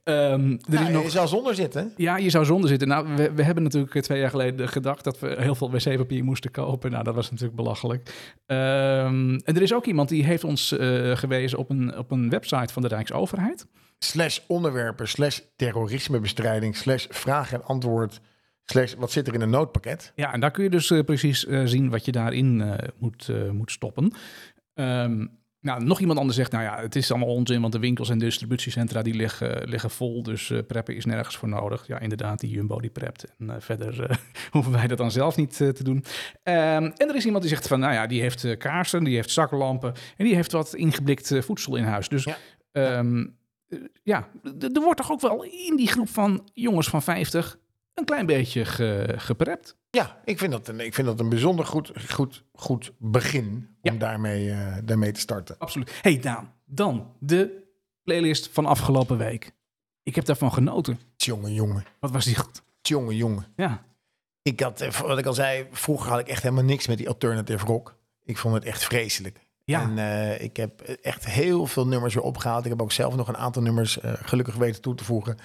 S1: Um, er
S2: Ja,
S1: is nog,
S2: Je zou zonder zitten.
S1: ja, je zou zonder zitten. Nou, we, we hebben natuurlijk eh, twee jaar geleden gedacht dat we heel veel wc-papier moesten kopen. Nou, dat was natuurlijk belachelijk. Ehm, en er is ook iemand die heeft ons uh, gewezen op een, op een website van de Rijksoverheid.
S2: Slash onderwerpen, slash terrorismebestrijding, slash vraag en antwoord, slash wat zit er in een noodpakket.
S1: Ja, en daar kun je dus uh, precies uh, zien wat je daarin uh, moet, moet stoppen. Um, nou, nog iemand anders zegt, nou ja, het is allemaal onzin, want de winkels en distributiecentra die liggen, liggen vol, dus preppen is nergens voor nodig. Ja, inderdaad, die Jumbo die prept. En verder hoeven wij dat dan zelf niet te doen. Um, en er is iemand die zegt van, nou ja, die heeft kaarsen, die heeft zaklampen en die heeft wat ingeblikt voedsel in huis. Dus ja, um, ja er wordt toch ook wel in die groep van jongens van 50 een klein beetje ge, geprept.
S2: Ja, ik vind dat een, ik vind dat een bijzonder goed, goed, goed begin om
S1: Ja.
S2: daarmee, uh, daarmee te starten.
S1: Absoluut. hey Daan, dan de playlist van afgelopen week. Ik heb daarvan genoten.
S2: Tjonge, jongen.
S1: Wat was die goed?
S2: Tjonge, jongen.
S1: Ja.
S2: Ik had, eh, wat ik al zei, vroeger had ik echt helemaal niks met die alternative rock. Ik vond het echt vreselijk.
S1: Ja.
S2: En uh, ik heb echt heel veel nummers weer opgehaald. Ik heb ook zelf nog een aantal nummers uh, gelukkig weten toe te voegen.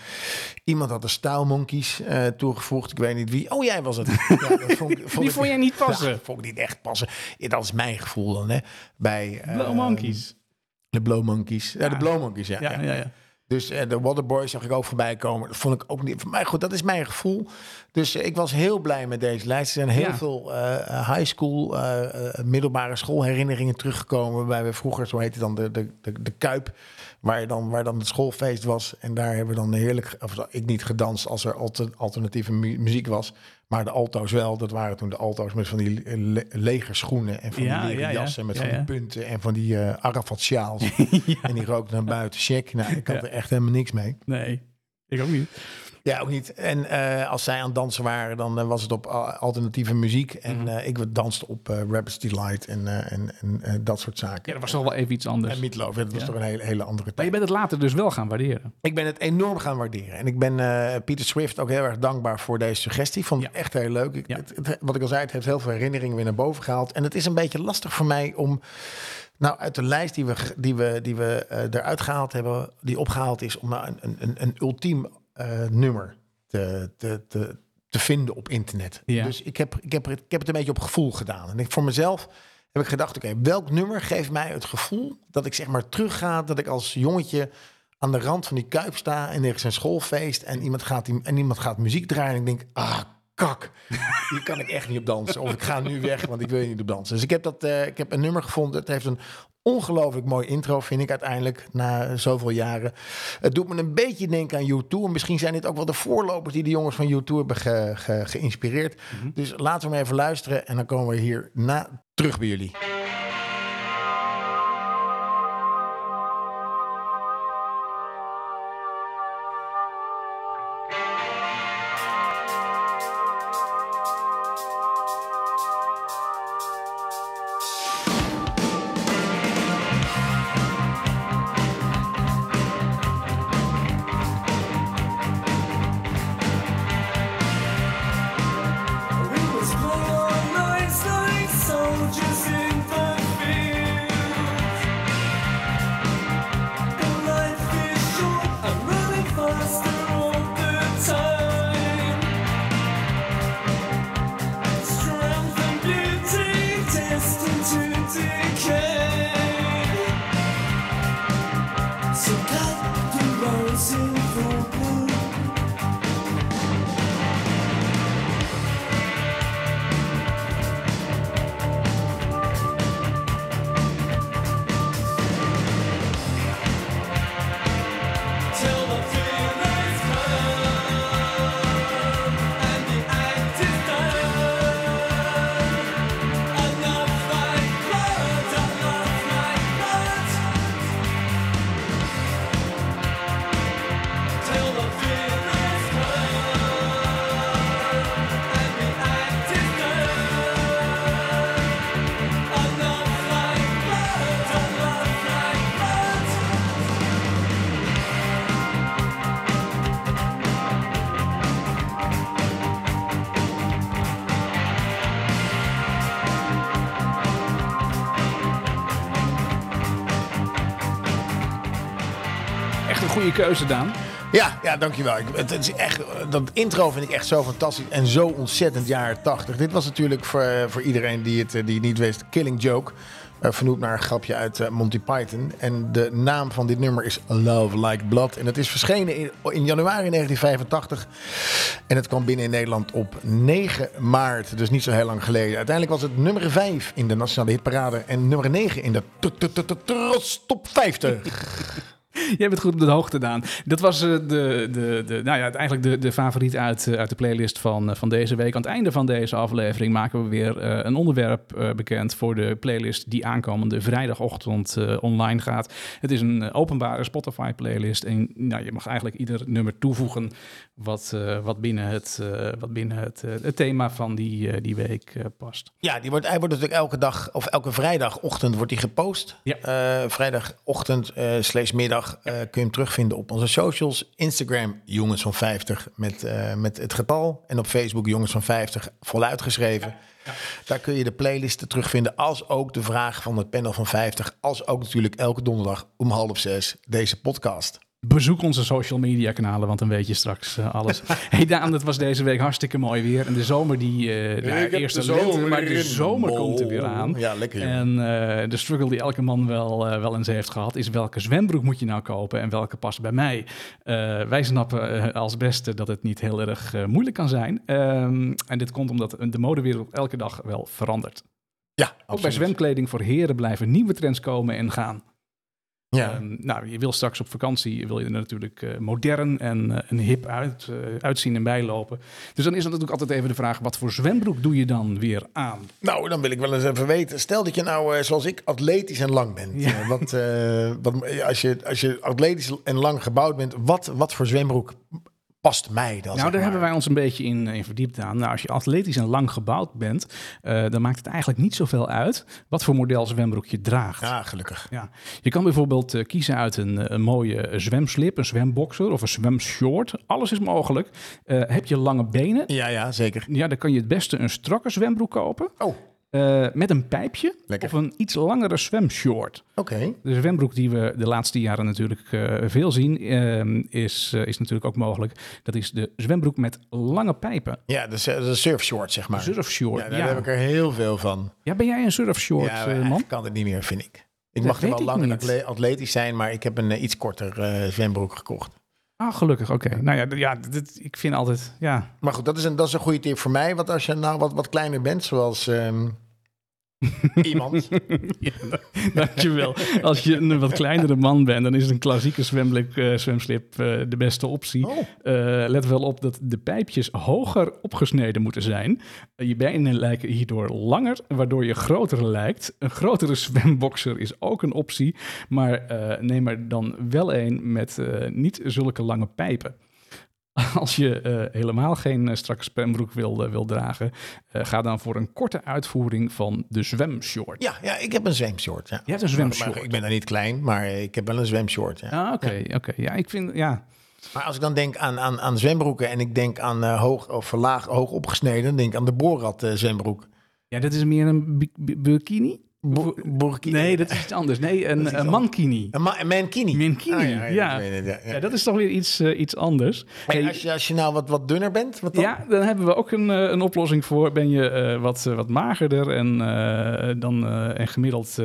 S2: Iemand had de Style Monkeys uh, toegevoegd. Ik weet niet wie. Oh, jij was het. ja, dat vond,
S1: Die
S2: ik-
S1: vond jij niet passen?
S2: Ja, vond ik niet echt passen. Ja, dat is mijn gevoel dan, hè. Bij...
S1: Blow
S2: eh,
S1: Monkeys.
S2: De Blow Monkeys. Ja,
S1: Ja.
S2: de Blow Monkeys, ja.
S1: Ja,
S2: ja.
S1: ja, ja.
S2: Dus eh, de Waterboys zag ik ook voorbij komen. Dat vond ik ook niet. Maar goed, dat is mijn gevoel. Dus eh, ik was heel blij met deze lijst. Er zijn heel
S1: Ja.
S2: veel eh, high school, middelbare schoolherinneringen teruggekomen. Waarbij we vroeger, zo heette dan de, de, de, de Kuip, waar, dan, waar dan het schoolfeest was. En daar hebben we dan heerlijk, of ik niet gedanst als er alter- alternatieve mu- muziek was. Maar de alto's wel, dat waren toen de alto's met van die le legerschoenen en van
S1: Ja,
S2: die leren
S1: ja, ja.
S2: jassen met van die punten en van die eh Arafat sjaals. En die rookte naar buiten. Check. Nou, ik had er echt helemaal niks mee.
S1: nee, ik ook niet.
S2: Ja, ook niet. En eh, als zij aan het dansen waren, dan eh, was het op al- alternatieve muziek. En
S1: Mhm.
S2: eh, ik danste op eh Rabbit's Delight en, eh, en, en eh, dat soort zaken.
S1: Ja, dat was toch wel even iets anders.
S2: En Meatloaf, dat was
S1: Ja.
S2: toch een hele, hele andere
S1: Maar
S2: tijd.
S1: je bent het later dus wel gaan waarderen.
S2: Ik ben het enorm gaan waarderen. En ik ben eh Peter Swift ook heel erg dankbaar voor deze suggestie. Vond het
S1: Ja.
S2: echt heel leuk. Ik, het, het- wat ik al zei, het heeft heel veel herinneringen weer naar boven gehaald. En het is een beetje lastig voor mij om... Nou, uit de lijst die we, die we, die we eh, eruit gehaald hebben... die opgehaald is om nou een, een, een, een ultiem eh, nummer te, te, te, te vinden op internet.
S1: Ja.
S2: Dus ik heb, ik, heb, het- ik heb het een beetje op gevoel gedaan. En ik, voor mezelf heb ik gedacht... oké, welk nummer geeft mij het gevoel... dat ik zeg maar terugga... dat ik als jongetje aan de rand van die kuip sta en er is een schoolfeest en iemand gaat, die, en iemand gaat muziek draaien en ik denk, ah, kak, hier kan ik echt niet op dansen. Of ik ga nu weg, want ik wil niet op dansen. Dus ik heb, dat, eh, ik heb een nummer gevonden. Het heeft een ongelooflijk mooi intro, vind ik uiteindelijk, na zoveel jaren. Het doet me een beetje denken aan U2. En misschien zijn dit ook wel de voorlopers die de jongens van U2 hebben ge- ge- geïnspireerd. Dus laten we hem even luisteren en dan komen we hier na terug bij jullie.
S1: Een goede keuze, Daan.
S2: Ja, ja, dankjewel. Het, het is echt, dat intro vind ik echt zo fantastisch en zo ontzettend jaren 80. Dit was natuurlijk voor, voor iedereen die het, die niet wist, Killing Joke. eh, vernoemd naar een grapje uit eh, Monty Python. En de naam van dit nummer is Love Like Blood. En het is verschenen in, januari 1985. En het kwam binnen in Nederland op 9 maart. Dus niet zo heel lang geleden. Uiteindelijk was het nummer 5 in de Nationale Hitparade. En nummer 9 in de Top 50.
S1: Jij bent goed op de hoogte, Daan. Dat was eh, de, de, de, nou ja, eigenlijk de, de favoriet uit, eh, uit de playlist van, eh, van deze week. Aan het einde van deze aflevering maken we weer een onderwerp bekend voor de playlist die aankomende vrijdagochtend online gaat. Het is een openbare Spotify-playlist en nou, je mag eigenlijk ieder nummer toevoegen wat, wat binnen, het, wat binnen het, het thema van die, die week past.
S2: Ja, die wordt, hij wordt natuurlijk elke dag of elke vrijdagochtend wordt die gepost.
S1: Ja.
S2: Vrijdagochtend slash middag eh, kun je hem terugvinden op onze socials. Instagram Jongens van 50 met, eh, met het getal. En op Facebook Jongens van 50 voluit geschreven. Daar kun je de playlisten terugvinden. Als ook de vraag van het panel van 50. Als ook natuurlijk elke donderdag om half zes deze podcast.
S1: Bezoek onze social media kanalen, want dan weet je straks eh, alles. hey Daan, het was deze week hartstikke mooi weer. En de zomer die, eh nou, eerst de lente, maar de zomer komt er weer aan.
S2: Ja, lekker joh.
S1: En eh, de struggle die elke man wel, wel eens heeft gehad, is welke zwembroek moet je nou kopen en welke past bij mij. Wij snappen als beste dat het niet heel erg moeilijk kan zijn. Ehm, en dit komt omdat de modewereld elke dag wel verandert.
S2: Ja,
S1: Ook bij zwemkleding voor heren blijven nieuwe trends komen en gaan.
S2: Ja.
S1: Ehm, nou, je wil straks op vakantie, wil je er natuurlijk eh, modern en, eh, en hip uit, eh, uitzien en bijlopen. Dus dan is er natuurlijk altijd even de vraag, wat voor zwembroek doe je dan weer aan?
S2: Nou, dan wil ik wel eens even weten. Stel dat je nou, eh, zoals ik, atletisch en lang bent.
S1: Ja.
S2: Wat, eh, wat, als, je, als je atletisch en lang gebouwd bent, wat, wat voor zwembroek past mij dan?
S1: nou, daar hebben wij ons een beetje in, in verdiept aan. Nou, als je atletisch en lang gebouwd bent, eh, dan maakt het eigenlijk niet zoveel uit wat voor model zwembroek je draagt.
S2: Ja, gelukkig.
S1: Ja, je kan bijvoorbeeld eh, kiezen uit een, eh, een mooie eh, zwemslip, een zwemboxer of een zwemshort. Alles is mogelijk. Eh, heb je lange benen?
S2: Ja, ja, zeker.
S1: Ja, dan kan je het beste een strakke zwembroek kopen.
S2: Oh,
S1: eh, met een pijpje
S2: Lekker.
S1: of een iets langere zwemshort.
S2: oké.
S1: De zwembroek die we de laatste jaren natuurlijk eh, veel zien, eh, is, eh, is natuurlijk ook mogelijk. Dat is de zwembroek met lange pijpen.
S2: Ja, de, de, surfshort, zeg maar.
S1: Surfshort.
S2: Ja,
S1: Ja,
S2: daar heb ik er heel veel van.
S1: Ja, ben jij een surfshort,
S2: ja,
S1: man?
S2: kan het niet meer, vind ik. Ik
S1: Dat
S2: mag er wel lang en atletisch zijn, maar ik heb een iets korter zwembroek gekocht.
S1: Ah, gelukkig, oké. Nou ja, ja dit, ik vind altijd, ja,
S2: Maar goed, dat is een, dat is een goede tip voor mij. Want als je nou wat, wat kleiner bent, zoals ehm, iemand.
S1: Ja, dankjewel. Als je een wat kleinere man bent, dan is een klassieke eh, zwemslip eh, de beste optie.
S2: Oh.
S1: Eh, let wel op dat de pijpjes hoger opgesneden moeten zijn. Je benen lijken hierdoor langer, waardoor je groter lijkt. Een grotere zwemboxer is ook een optie, maar neem er dan wel een met niet zulke lange pijpen. Als je eh, helemaal geen eh, strakke zwembroek wil, eh, wil dragen, ga dan voor een korte uitvoering van de zwemshort.
S2: Ja, ja, ik heb een zwemshort. Ja.
S1: Je hebt een zwemshort.
S2: Maar ik ben daar niet klein, maar ik heb wel een zwemshort. Ja.
S1: Ah, oké, oké. Ja, ik vind, ja.
S2: Maar als ik dan denk aan, aan, aan zwembroeken en ik denk aan hoog of laag, hoog opgesneden, dan denk ik aan de eh, zwembroek.
S1: Ja, dat is meer een bi- bi- bikini?
S2: Bo- burkini.
S1: Nee, dat is iets anders. Nee, een, mankini.
S2: Een, ma- een mankini.
S1: Mankini,
S2: Ah,
S1: ja.
S2: ja, ja.
S1: Ja, dat is toch weer iets, eh, iets anders. Hey,
S2: als, je, als je nou wat, wat dunner bent, wat dan?
S1: ja, dan hebben we ook een, eh, een oplossing voor. Ben je eh, wat, wat magerder en, dan, en gemiddeld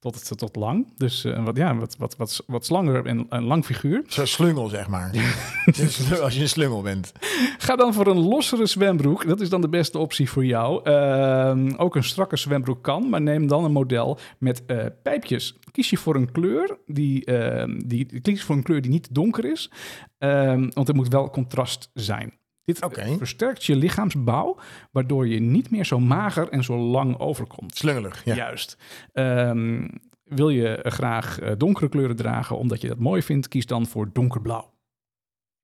S1: tot, tot, tot lang. Dus wat, ja, wat, wat, wat, wat slanger en een lang figuur.
S2: Zo'n slungel, zeg maar. Als je een slungel bent.
S1: Ga dan voor een lossere zwembroek. Dat is dan de beste optie voor jou. Ehm, ook een strakke zwembroek kan, maar neem dan een model met eh, pijpjes. Kies je voor een kleur die, ehm, die, kies voor een kleur die niet donker is, Ehm, want er moet wel contrast zijn. Dit
S2: Oké.
S1: versterkt je lichaamsbouw, waardoor je niet meer zo mager en zo lang overkomt.
S2: Slungelig, ja.
S1: Juist. Ehm, wil je graag eh, donkere kleuren dragen omdat je dat mooi vindt, kies dan voor donkerblauw.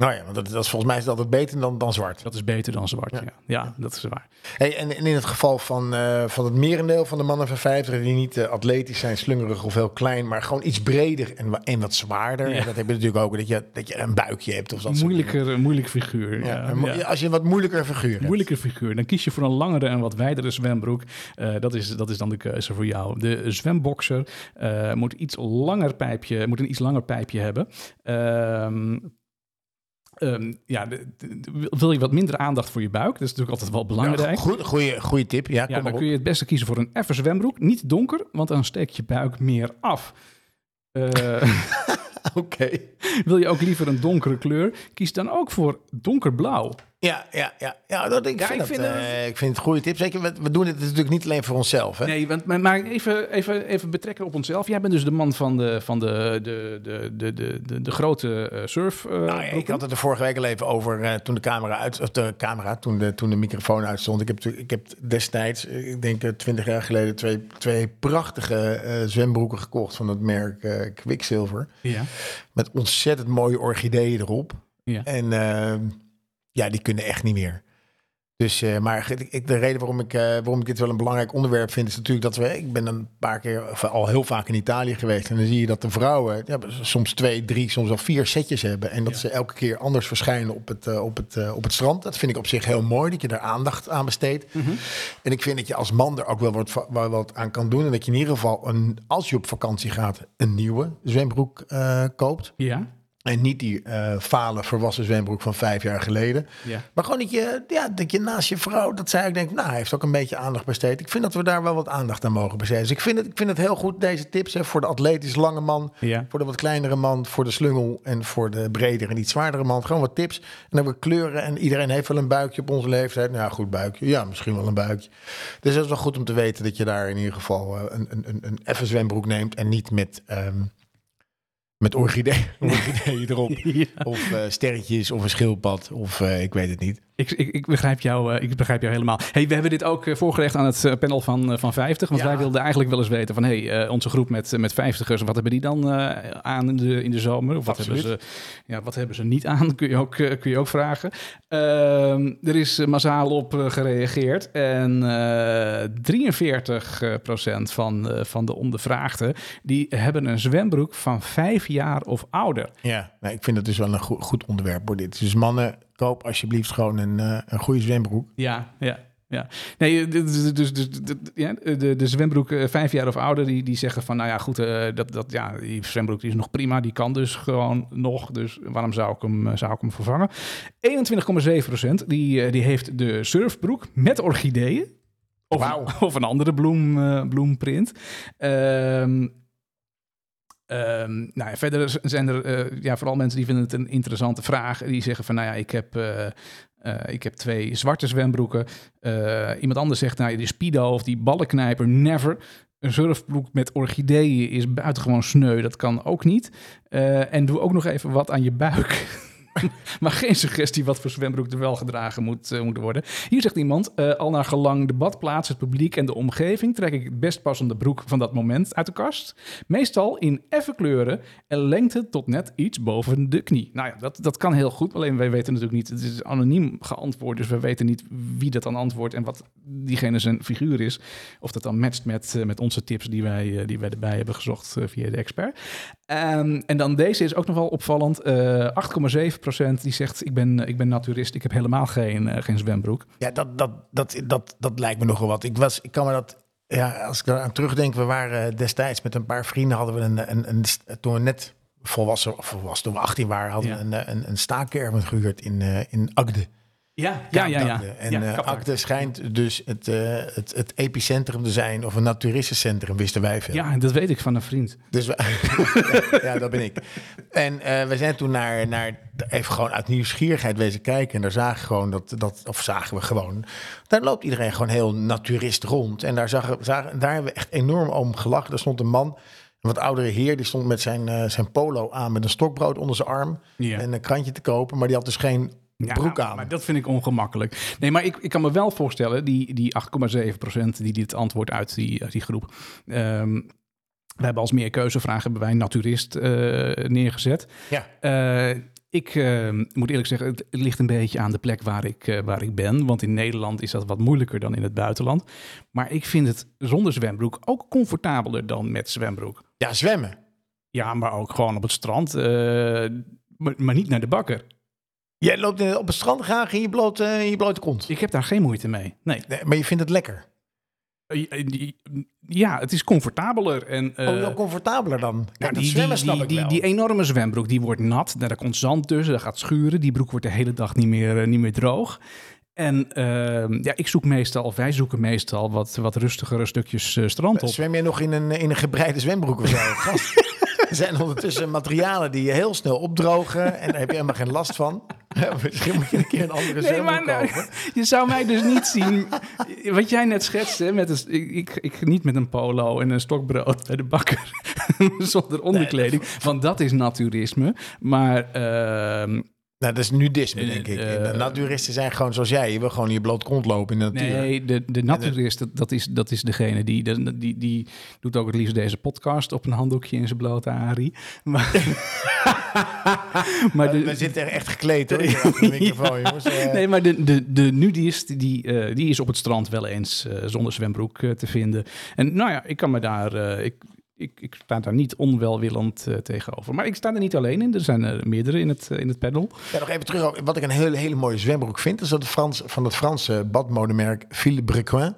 S2: Nou ja, want dat, dat is volgens mij is dat altijd beter dan, dan zwart.
S1: Dat is beter dan zwart. Ja,
S2: Ja.
S1: ja. dat is waar.
S2: Hey, en, en in het geval van, eh, van het merendeel van de mannen van 50 die niet eh, atletisch zijn, slungerig of heel klein, maar gewoon iets breder en, en wat zwaarder.
S1: Ja.
S2: Dat heb je natuurlijk ook, dat je, dat je een buikje hebt of dat
S1: Moeilijker, een moeilijk figuur. Ja,
S2: mo-. Als je een wat moeilijker figuur hebt.
S1: Moeilijke figuur. Dan kies je voor een langere en wat wijdere zwembroek. Eh, dat, is, dat is dan de keuze voor jou. De zwemboxer eh, moet, iets langer pijpje, moet een iets langer pijpje hebben. Ehm, ja, de- de- wil je wat minder aandacht voor je buik? Dat is natuurlijk altijd wel belangrijk.
S2: Ja, goed, goeie, goeie tip. Ja,
S1: Ja, dan kun je het beste kiezen voor een effen zwembroek. Niet donker, want dan steekt je buik meer af. Eh,
S2: Oké.
S1: wil je ook liever een donkere kleur? Kies dan ook voor donkerblauw.
S2: Ja, ja, ja. ja dat, ik,
S1: Ja,
S2: vind
S1: ik
S2: dat,
S1: vind
S2: eh, ik vind het goede tip. Zeker, we, we doen dit natuurlijk niet alleen voor onszelf. Hè?
S1: Nee, want, maar, maar even, even, even betrekken op onszelf. Jij bent dus de man van de, van de, de, de, de, de, de, de grote eh, surf. eh,
S2: Nou ja, ik had het er vorige week al even over toen de camera uit, of de camera, toen de, toen de microfoon uitstond. Ik heb, ik heb destijds, ik denk twintig jaar geleden, twee, twee prachtige zwembroeken gekocht van het merk Quicksilver.
S1: Ja.
S2: Met ontzettend mooie orchideeën erop.
S1: Ja.
S2: En eh, ja, die kunnen echt niet meer. Dus, eh, maar ik, de reden waarom ik, eh, waarom ik dit wel een belangrijk onderwerp vind, is natuurlijk dat we. Ik ben een paar keer, of al heel vaak in Italië geweest. En dan zie je dat de vrouwen ja, soms twee, drie, soms wel vier setjes hebben. En dat
S1: Ja.
S2: ze elke keer anders verschijnen op het, eh, op, het, op het strand. Dat vind ik op zich heel mooi, dat je daar aandacht aan besteedt.
S1: Mhm.
S2: En ik vind dat je als man er ook wel wat, wel wat aan kan doen. En dat je in ieder geval, een, als je op vakantie gaat, een nieuwe zwembroek koopt.
S1: Ja.
S2: En niet die eh fale volwassen zwembroek van vijf jaar geleden.
S1: Ja.
S2: Maar gewoon dat je, ja, dat je naast je vrouw, dat zij ook denkt, nou, hij heeft ook een beetje aandacht besteed. Ik vind dat we daar wel wat aandacht aan mogen besteden. Dus ik vind het, ik vind het heel goed, deze tips, hè, voor de atletisch lange man,
S1: Ja.
S2: voor de wat kleinere man, voor de slungel en voor de bredere en iets zwaardere man. Gewoon wat tips. En dan hebben we kleuren en iedereen heeft wel een buikje op onze leeftijd. Nou, ja, goed buikje. Ja, misschien wel een buikje. Dus dat is wel goed om te weten dat je daar in ieder geval eh, een, een, een, een effen zwembroek neemt en niet met... ehm, Met orchidee, erop.
S1: Ja.
S2: Of eh, sterretjes, of een schildpad, of eh, ik weet het niet.
S1: Ik, ik, ik, begrijp jou, eh, ik begrijp jou helemaal. Hey, we hebben dit ook voorgelegd aan het panel van, van 50. Want
S2: Ja.
S1: wij wilden eigenlijk wel eens weten van... hey, eh, onze groep met, met 50ers, wat hebben die dan eh, aan in de, in de zomer? Of wat hebben, ze, ja, wat hebben ze niet aan? Kun je ook, kun je ook vragen. Ehm, er is massaal op gereageerd. En eh 43 eh, procent van, eh, van de ondervraagden... die hebben een zwembroek van jaar of ouder.
S2: Ja, nou, ik vind het dus wel een goed, goed onderwerp voor dit. Dus mannen, koop alsjeblieft gewoon een, eh, een goede zwembroek.
S1: Ja, ja. Ja, nee, eh, dus, dus, dus, dus- ja, de, de zwembroek eh, vijf jaar of ouder, die, die zeggen van, nou ja, goed, eh, dat, dat, ja, die zwembroek die is nog prima, die kan dus gewoon nog, dus waarom zou ik hem, eh, zou ik hem vervangen? 21,7 procent, die, eh, die heeft de surfbroek met orchideeën. Of, of een andere bloem, eh, bloemprint. Ehm, ehm, nou ja, verder zijn er eh, ja, vooral mensen die vinden het een interessante vraag. Die zeggen van, nou ja, ik heb, eh, eh, ik heb twee zwarte zwembroeken. Iemand anders zegt, nou, die Speedo of die ballenknijper, never. Een surfbroek met orchideeën is buitengewoon sneu. Dat kan ook niet. En doe ook nog even wat aan je buik. maar geen suggestie wat voor zwembroek er wel gedragen moet, eh, moet worden. Hier zegt iemand, eh, al naar gelang de badplaats, het publiek en de omgeving... trek ik het best passende broek van dat moment uit de kast. Meestal in effe kleuren en lengte tot net iets boven de knie. Nou ja, dat, dat kan heel goed. Alleen wij weten natuurlijk niet, het is anoniem geantwoord... dus we weten niet wie dat dan antwoordt en wat diegene zijn figuur is. Of dat dan matcht met, eh, met onze tips die wij, die wij erbij hebben gezocht via de expert. Ehm, en dan deze is ook nog wel opvallend. Eh 8,7% die zegt, ik ben, ik ben naturist, ik heb helemaal geen, eh, geen zwembroek.
S2: Ja, dat, dat, dat, dat, dat lijkt me nogal wat. Ik, was, ik kan me dat, ja, als ik eraan terugdenk, we waren destijds met een paar vrienden, hadden we een, een, een, toen we net volwassen, of volwassen, toen we 18 waren, hadden
S1: Ja.
S2: we een, een, een staakerven gehuurd in, eh, in Agde.
S1: Ja, ja, ja. ja.
S2: Kaapagde. En
S1: ja,
S2: eh. Agde schijnt dus het, eh, het, het epicentrum te zijn, of een naturistencentrum, wisten wij veel.
S1: Ja, dat weet ik van een vriend.
S2: Dus we, ja, dat ben ik. En eh, we zijn toen naar, naar, even gewoon uit nieuwsgierigheid wezen kijken. En daar zagen we gewoon dat, dat, of zagen we gewoon, daar loopt iedereen gewoon heel naturist rond. En daar, zagen, zagen, daar hebben we echt enorm om gelachen. Er stond een man, een wat oudere heer, die stond met zijn, eh, zijn polo aan met een stokbrood onder zijn arm.
S1: Ja.
S2: En een krantje te kopen, maar die had dus geen
S1: Ja,
S2: broek aan.
S1: Maar dat vind ik ongemakkelijk. Nee, maar ik, ik kan me wel voorstellen, die, die 8,7% die dit antwoord uit die, uit die groep. Ehm, we hebben als meer keuzevragen hebben wij naturist eh, neergezet.
S2: Ja.
S1: Eh, ik eh, moet eerlijk zeggen, het ligt een beetje aan de plek waar ik, eh, waar ik ben. Want in Nederland is dat wat moeilijker dan in het buitenland. Maar ik vind het zonder zwembroek ook comfortabeler dan met zwembroek.
S2: Ja, zwemmen.
S1: Ja, maar ook gewoon op het strand. maar, maar niet naar de bakker.
S2: Jij loopt eh, op het strand graag in je, blote, in je blote kont.
S1: Ik heb daar geen moeite mee. Nee.
S2: Nee, maar je vindt het lekker.
S1: Eh, eh, Ja, het is comfortabeler. En, eh,
S2: oh, wel comfortabeler dan. Kijk,
S1: die,
S2: zwemmen
S1: die,
S2: snap
S1: die,
S2: ik
S1: die,
S2: wel.
S1: die enorme zwembroek, die wordt nat. Daar komt zand tussen, dat gaat schuren. Die broek wordt de hele dag niet meer, eh, niet meer droog. En ehm, ja, ik zoek meestal, of wij zoeken meestal, wat, wat rustigere stukjes eh, strand op.
S2: Zwem je nog in een, in een gebreide zwembroek of zo? Er zijn ondertussen materialen die je heel snel opdrogen en daar heb je helemaal geen last van. Misschien moet je een keer een andere
S1: Nee, maar nou,
S2: kopen.
S1: je zou mij dus niet zien. Wat jij net schetste, met een, ik, ik, ik niet met een polo en een stokbrood bij de bakker. zonder onderkleding. Want dat is naturisme. Maar ehm,
S2: Nou, dat is nudisme, denk ik.
S1: Eh,
S2: de naturisten zijn gewoon zoals jij. Je wil gewoon je bloot kont lopen in de natuur.
S1: Nee, de, de naturist, dat, dat, is, dat is degene die, die, die, die doet ook het liefst deze podcast op een handdoekje in zijn blote Ari. Maar, maar
S2: We zitten er echt gekleed hoor, de microfoon, jongens. Eh,
S1: nee, maar de, de, de nudist, die, eh, die is op het strand wel eens eh, zonder zwembroek eh, te vinden. En nou ja, ik kan me daar... eh, ik, ik, ik sta daar niet onwelwillend eh, tegenover. Maar ik sta er niet alleen in. Er zijn er meerdere in het, eh, in het panel.
S2: Ja, nog even terug. Wat ik een hele, hele mooie zwembroek vind, is dat het Frans, van het Franse badmodemerk Villebrequin.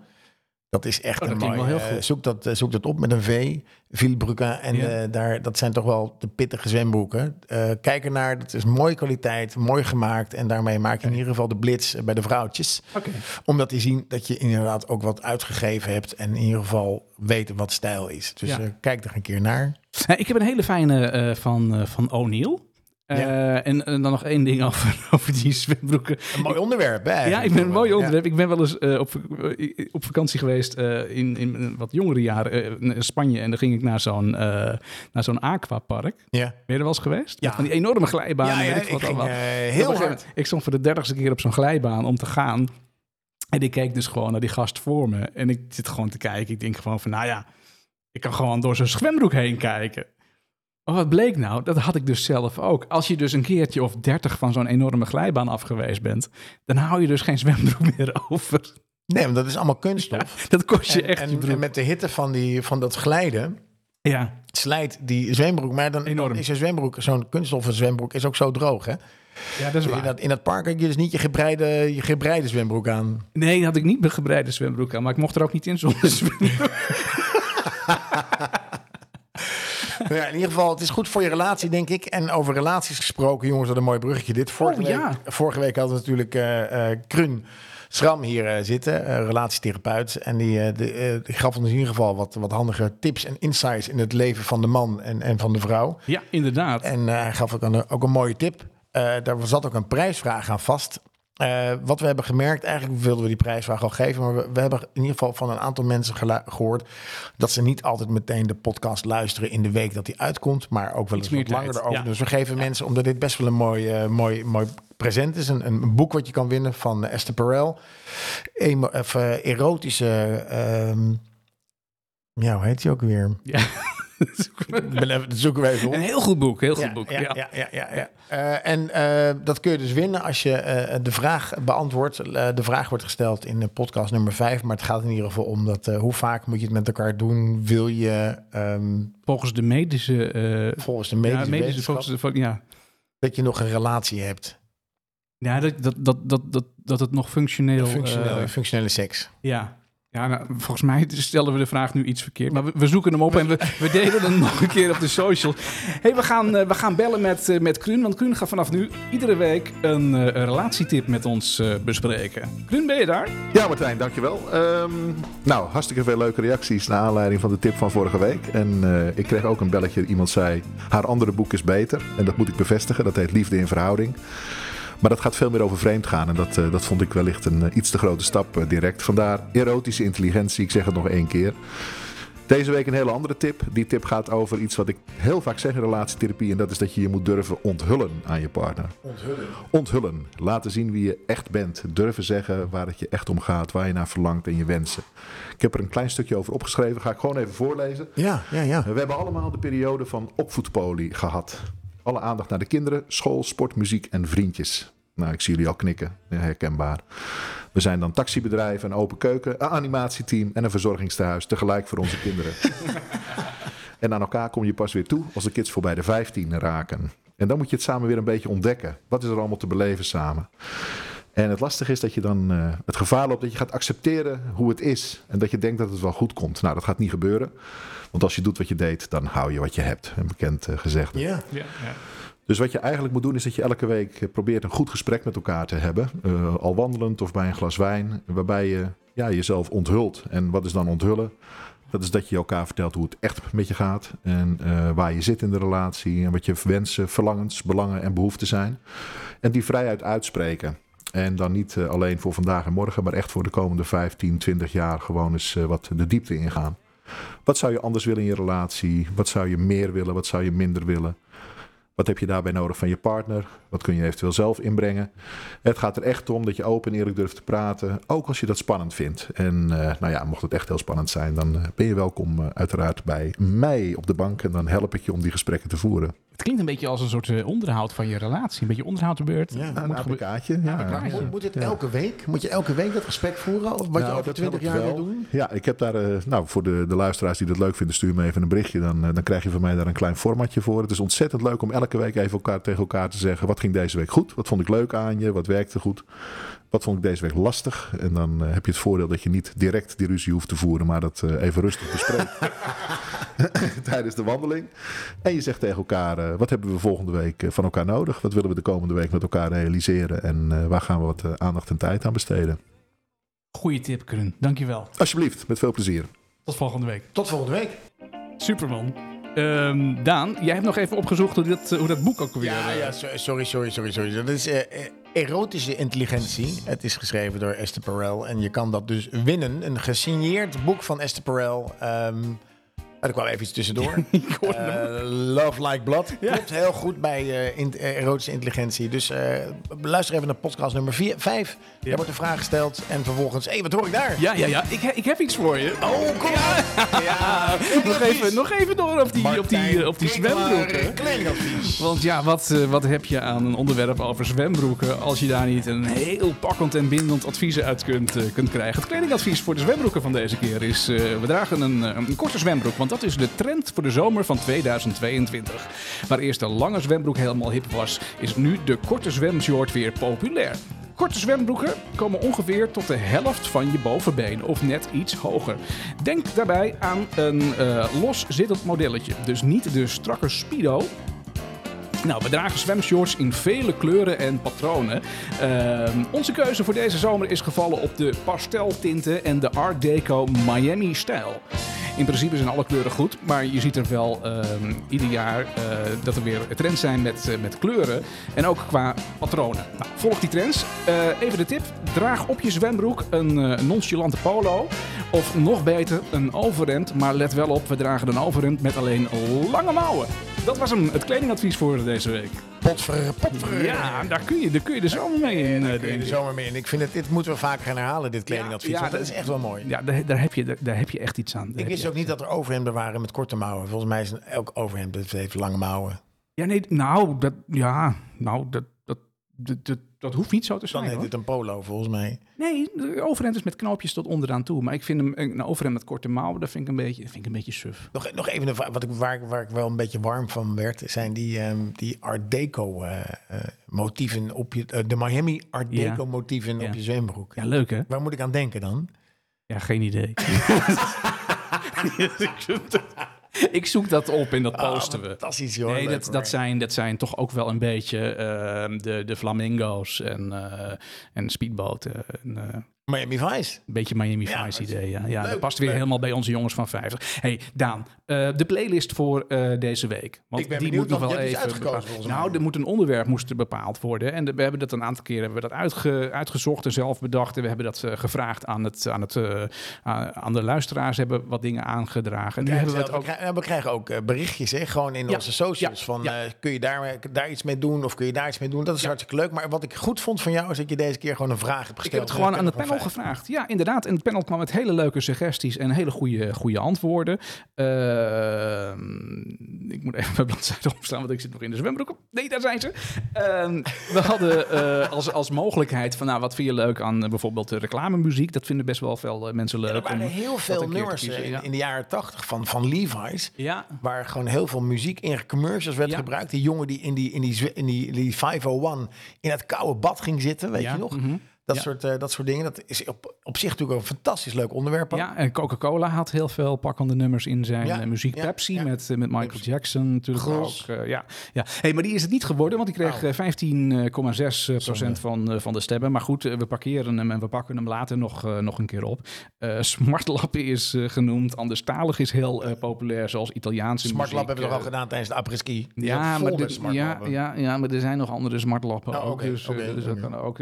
S2: Dat is echt
S1: Oh, dat
S2: een mooi.
S1: wel heel
S2: eh,
S1: goed.
S2: zoek, dat, eh, zoek dat op met een V, Villebrequin. En
S1: Ja.
S2: eh, daar, dat zijn toch wel de pittige zwembroeken. Eh, kijk ernaar, dat is mooie kwaliteit, mooi gemaakt. En daarmee maak je in ieder geval de blitz bij de vrouwtjes.
S1: Oké.
S2: Omdat die zien dat je inderdaad ook wat uitgegeven hebt. En in ieder geval weten wat stijl is. Dus
S1: Ja.
S2: kijk er een keer naar.
S1: Nou, ik heb een hele fijne eh, van, eh, van O'Neill. Eh, en, en dan nog één ding over, over die zwembroeken.
S2: Een mooi onderwerp, hè?
S1: Ja, ik ben een mooi onderwerp. Ik ben wel eens eh, op, eh, op vakantie geweest in, in wat jongere jaren in Spanje. En dan ging ik naar zo'n naar zo'n aquapark. Ben
S2: Ja.
S1: je er wel eens geweest?
S2: Ja.
S1: Met Van die enorme glijbanen.
S2: Ja,
S1: ik wat
S2: ging heel hard.
S1: Ik stond voor de dertigste keer op zo'n glijbaan om te gaan. En ik keek dus gewoon naar die gast voor me. En ik zit gewoon te kijken. Ik denk gewoon van, nou ja, ik kan gewoon door zo'n zwembroek heen kijken. Maar wat bleek nou? Dat had ik dus zelf ook. Als je dus een keertje of dertig van zo'n enorme glijbaan af geweest bent, dan hou je dus geen zwembroek meer over.
S2: Nee, want dat is allemaal kunststof.
S1: Dat kost je
S2: en,
S1: echt je
S2: en,
S1: broek.
S2: en met de hitte van, die, van dat glijden
S1: Ja,
S2: slijt die zwembroek. Maar dan,
S1: Enorm.
S2: is een zwembroek, zo'n kunststoffen zwembroek, is ook zo droog, hè?
S1: ja, dat is
S2: In
S1: waar.
S2: dat, in dat park had je dus niet je gebreide, je gebreide zwembroek aan.
S1: Nee, had ik niet mijn gebreide zwembroek aan, maar ik mocht er ook niet in zonder zwembroek.
S2: Nou ja, in ieder geval, het is goed voor je relatie, denk ik. En over relaties gesproken, jongens, wat een mooi bruggetje dit. Vorige,
S1: Oh,
S2: week, vorige week hadden we natuurlijk eh eh Krun Schram hier eh, zitten, relatietherapeut. En die, de, die gaf ons in ieder geval wat, wat handige tips en insights in het leven van de man en, en van de vrouw.
S1: Ja, inderdaad.
S2: En hij gaf ook een, ook een mooie tip. Daar zat ook een prijsvraag aan vast. Eh, wat we hebben gemerkt, eigenlijk wilden we die prijsvraag al geven, maar we, we hebben in ieder geval van een aantal mensen gelu- gehoord dat ze niet altijd meteen de podcast luisteren in de week dat die uitkomt, maar ook wel
S1: Iets
S2: eens wat langer erover.
S1: ja.
S2: Dus we geven mensen, omdat dit best wel een mooi, eh, mooi, mooi present is, een, een boek wat je kan winnen van Esther Perel. Emo, of, eh, erotische, ehm, ja, hoe heet die ook weer?
S1: Ja.
S2: Ik ben even, dat zoeken we even op.
S1: Een heel goed boek, heel goed
S2: Ja,
S1: boek.
S2: ja,
S1: Ja,
S2: ja, ja, ja, ja. Eh, en eh, dat kun je dus winnen als je eh, de vraag beantwoordt. De vraag wordt gesteld in de podcast nummer 5. Maar het gaat in ieder geval om dat eh, hoe vaak moet je het met elkaar doen? Wil je ehm,
S1: Volgens de medische... eh,
S2: volgens de medische,
S1: ja, medische
S2: wetenschap
S1: volgens de, ja.
S2: dat je nog een relatie hebt?
S1: ja dat, dat, dat, dat, dat, dat het nog functioneel...
S2: Functioneel, functionele seks.
S1: ja. Ja, nou, volgens mij stellen we de vraag nu iets verkeerd. Maar we, we zoeken hem op en we, we delen hem nog een keer op de social. hey, we, gaan, eh, we gaan bellen met, eh, met Kruun. Want Kruun gaat vanaf nu iedere week een, eh, relatietip met ons bespreken. Kruun, ben je daar?
S3: Ja, Martijn, dankjewel. Ehm nou, hartstikke veel leuke reacties naar aanleiding van de tip van vorige week. En ik kreeg ook een belletje. Iemand zei, haar andere boek is beter. En dat moet ik bevestigen. Dat heet Liefde in Verhouding. Maar dat gaat veel meer over vreemd gaan. En dat, eh, dat vond ik wellicht een eh, iets te grote stap eh, direct. Vandaar erotische intelligentie. Ik zeg het nog één keer. Deze week een hele andere tip. Die tip gaat over iets wat ik heel vaak zeg in relatietherapie. En dat is dat je je moet durven onthullen aan je partner.
S2: Onthullen.
S3: Onthullen. Laten zien wie je echt bent. Durven zeggen waar het je echt om gaat. Waar je naar verlangt en je wensen. Ik heb er een klein stukje over opgeschreven. Ga ik gewoon even voorlezen.
S2: Ja, ja, ja.
S3: We hebben allemaal de periode van opvoedpolie gehad. Alle aandacht naar de kinderen, school, sport, muziek en vriendjes. Nou, ik zie jullie al knikken. Herkenbaar. We zijn dan taxibedrijf, een open keuken, een animatieteam en een verzorgingstehuis tegelijk voor onze kinderen. en aan elkaar kom je pas weer toe als de kids voorbij de 15 raken. En dan moet je het samen weer een beetje ontdekken. Wat is er allemaal te beleven samen? En het lastige is dat je dan eh, het gevaar loopt dat je gaat accepteren hoe het is. En dat je denkt dat het wel goed komt. Nou, dat gaat niet gebeuren. Want als je doet wat je deed, dan hou je wat je hebt. Een bekend eh, gezegde.
S2: Ja,
S1: Ja, ja.
S3: Dus wat je eigenlijk moet doen is dat je elke week eh, probeert een goed gesprek met elkaar te hebben. Eh, al wandelend of bij een glas wijn. Waarbij je ja, jezelf onthult. En wat is dan onthullen? Dat is dat je elkaar vertelt hoe het echt met je gaat. En eh, waar je zit in de relatie. En wat je wensen, verlangens, belangen en behoeften zijn. En die vrijheid uitspreken. En dan niet alleen voor vandaag en morgen. Maar echt voor de komende 15, 20 jaar gewoon eens wat de diepte ingaan. Wat zou je anders willen in je relatie? Wat zou je meer willen? Wat zou je minder willen? Wat heb je daarbij nodig van je partner? Wat kun je eventueel zelf inbrengen? Het gaat er echt om dat je open en eerlijk durft te praten, ook als je dat spannend vindt. En eh, nou ja, mocht het echt heel spannend zijn, dan eh, ben je welkom eh, uiteraard bij mij op de bank. En dan help ik je om die gesprekken te voeren.
S1: Het klinkt een beetje als een soort eh, onderhoud van je relatie. Een beetje onderhoudbeurt.
S2: Ja,
S3: Een. APK'tje. Ja.
S2: Moet, moet het elke week? Moet je elke week dat gesprek voeren? Of wat je
S3: Nou,
S2: over 20
S3: helpt
S2: jaar wil doen?
S3: Ja, ik heb daar, eh, nou voor de, de luisteraars die dat leuk vinden, stuur me even een berichtje. Dan, eh, dan krijg je van mij daar een klein formatje voor. Het is ontzettend leuk om elke week even elkaar, tegen elkaar te zeggen: wat ging deze week goed? Wat vond ik leuk aan je? Wat werkte goed? Wat vond ik deze week lastig? En dan eh, heb je het voordeel dat je niet direct die ruzie hoeft te voeren, maar dat eh, even rustig bespreekt tijdens de wandeling. En je zegt tegen elkaar: eh, wat hebben we volgende week van elkaar nodig? Wat willen we de komende week met elkaar realiseren? En waar gaan we wat aandacht en tijd aan besteden?
S1: Goeie tip, Kruun. Dankjewel.
S3: Alsjeblieft, met veel plezier.
S1: Tot volgende week.
S2: Tot volgende week.
S1: Superman. Ehm, Daan, jij hebt nog even opgezocht hoe dat, hoe dat boek ook weer...
S2: Ja, ja, so- sorry, sorry, sorry, sorry. Dat is erotische intelligentie. Het is geschreven door Esther Perel. En je kan dat dus winnen. Een gesigneerd boek van Esther Perel. Ehm er kwam even iets tussendoor. Eh, Love Like Blood. Klopt heel goed bij eh, in- eh, erotische intelligentie. Dus luister even naar podcast nummer 4, 5. Daar wordt een vraag gesteld. En vervolgens, hé, wat hoor ik daar?
S1: Ja, ja, ja. Ik, ik heb iets voor je.
S2: Oh, kom maar. Ja,
S1: nog, even, nog even door op die, op die, op die zwembroeken.
S2: Kledingadvies.
S1: Want ja, wat, wat heb je aan een onderwerp over zwembroeken als je daar niet een heel pakkend en bindend advies uit kunt, kunt krijgen? Het kledingadvies voor de zwembroeken van deze keer is: we dragen een, een korte zwembroek, want dat is de trend voor de zomer van 2022. Waar eerst de lange zwembroek helemaal hip was, is nu de korte zwemshort weer populair. Korte zwembroeken komen ongeveer tot de helft van je bovenbeen of net iets hoger. Denk daarbij aan een eh los zittend modelletje. Dus niet de strakke speedo, nou, we dragen zwemshorts in vele kleuren en patronen. Ehm, onze keuze voor deze zomer is gevallen op de pasteltinten en de Art Deco Miami-stijl. In principe zijn alle kleuren goed, maar je ziet er wel ehm, ieder jaar eh, dat er weer trends zijn met, eh, met kleuren en ook qua patronen. Nou, volg die trends. Eh, even de tip: draag op je zwembroek een nonchalante polo of nog beter een overhemd. Maar let wel op, we dragen een overhemd met alleen lange mouwen. Dat was hem, het kledingadvies voor deze week.
S2: Potver, potver.
S1: Ja, daar kun je, daar kun je de zomer mee in, eh,
S2: Daar kun je
S1: denk
S2: er
S1: ik.
S2: zomaar mee in. Ik vind het, dit moeten we vaker gaan herhalen, dit kledingadvies.
S1: Ja,
S2: dat
S1: dat-
S2: is echt wel mooi.
S1: Ja, daar, daar, heb je, daar, heb je echt iets aan. Daar
S2: Ik wist ook niet dat er overhemden waren met korte mouwen. Volgens mij is elk overhemd heeft lange mouwen.
S1: Ja, nee, nou, dat, ja, nou, dat, dat, dat, hoeft niet zo te
S2: Dan
S1: zijn.
S2: heet
S1: hoor.
S2: het een polo, volgens mij.
S1: Nee, de overhemd is met knoopjes tot onderaan toe. Maar ik vind hem, een overhemd met korte mouwen, dat vind ik een beetje, vind ik een beetje suf.
S2: Nog, nog even een wat ik, waar, ik- waar ik wel een beetje warm van werd, zijn die, ehm, die Art Deco eh, eh, motieven op je, eh, de Miami Art
S1: Ja.
S2: Deco motieven
S1: Ja.
S2: op je zwembroek.
S1: Ja, leuk hè?
S2: Waar moet ik aan denken dan?
S1: Ja, geen idee. ik zoek dat op en dat posten
S2: Ah,
S1: we.
S2: Fantastisch joh.
S1: Nee, dat, zijn, dat zijn toch ook wel een beetje ehm, de, de flamingo's en, eh, en speedboten. En, eh,
S2: Miami Vice.
S1: een beetje Miami
S2: Ja,
S1: Vice idee. Ja, ja
S2: leuk,
S1: dat past weer
S2: leuk.
S1: helemaal bij onze jongens van 50. Hey, Daan, eh, de playlist voor eh, deze week. Want
S2: Ik ben
S1: die
S2: benieuwd,
S1: moet nog wel even. nou, er moet een onderwerp moest er bepaald worden. En de- we hebben dat een aantal keren hebben we dat uitge, uitgezocht en zelf bedacht. En we hebben dat eh, gevraagd aan, het, aan, het, aan, de luisteraars. Hebben wat dingen aangedragen. En hebben we het ook.
S2: we, krijgen, ook berichtjes, hè? gewoon in
S1: Ja,
S2: onze socials. van, kun je daar, daar iets mee doen of kun je daar iets mee doen? Dat is hartstikke leuk. Maar wat ik goed vond van jou is dat je deze keer gewoon een vraag hebt
S1: Ik
S2: gesteld.
S1: heb het gewoon aan het
S2: Van
S1: panel gevraagd. Ja, inderdaad. En het panel kwam met hele leuke suggesties en hele goede, goede antwoorden. Ehm, ik moet even mijn bladzijde opslaan, want ik zit nog in de zwembroek. Nee, daar zijn ze. Ehm, we hadden eh, als, als mogelijkheid van, nou, wat vind je leuk aan eh, bijvoorbeeld de reclamemuziek? Dat vinden best wel veel eh, mensen leuk.
S2: Er waren
S1: om
S2: heel veel nummers
S1: kiezen,
S2: in,
S1: ja.
S2: in de jaren tachtig van, van Levi's.
S1: Ja,
S2: Waar gewoon heel veel muziek in commercials werd gebruikt. Die jongen die in die, in die, in die, in die 501 in het koude bad ging zitten, weet je nog?
S1: mhm.
S2: Dat,
S1: Ja.
S2: soort, eh, dat soort dingen. Dat is op, op zich natuurlijk ook een fantastisch leuk onderwerp. ook.
S1: Ja, en Coca-Cola had heel veel pakkende nummers in zijn
S2: Ja,
S1: eh, muziek.
S2: ja,
S1: Pepsi. Met, eh, met Michael
S2: Pepsi.
S1: Jackson natuurlijk
S2: Gros.
S1: ook. ja, ja. Hey, maar die is het niet geworden, want die kreeg
S2: Oh.
S1: eh, 15,6 procent van, van de stemmen. Maar goed, we parkeren hem en we pakken hem later nog, nog een keer op. Smartlappen is genoemd. Anderstalig is heel populair, zoals Italiaanse
S2: Smartlab
S1: muziek.
S2: hebben we toch al gedaan tijdens de is ook
S1: ja maar, ja, ja, ja, maar er zijn nog andere smartlappen
S2: Oh,
S1: ook. dus, dus dat kan ook.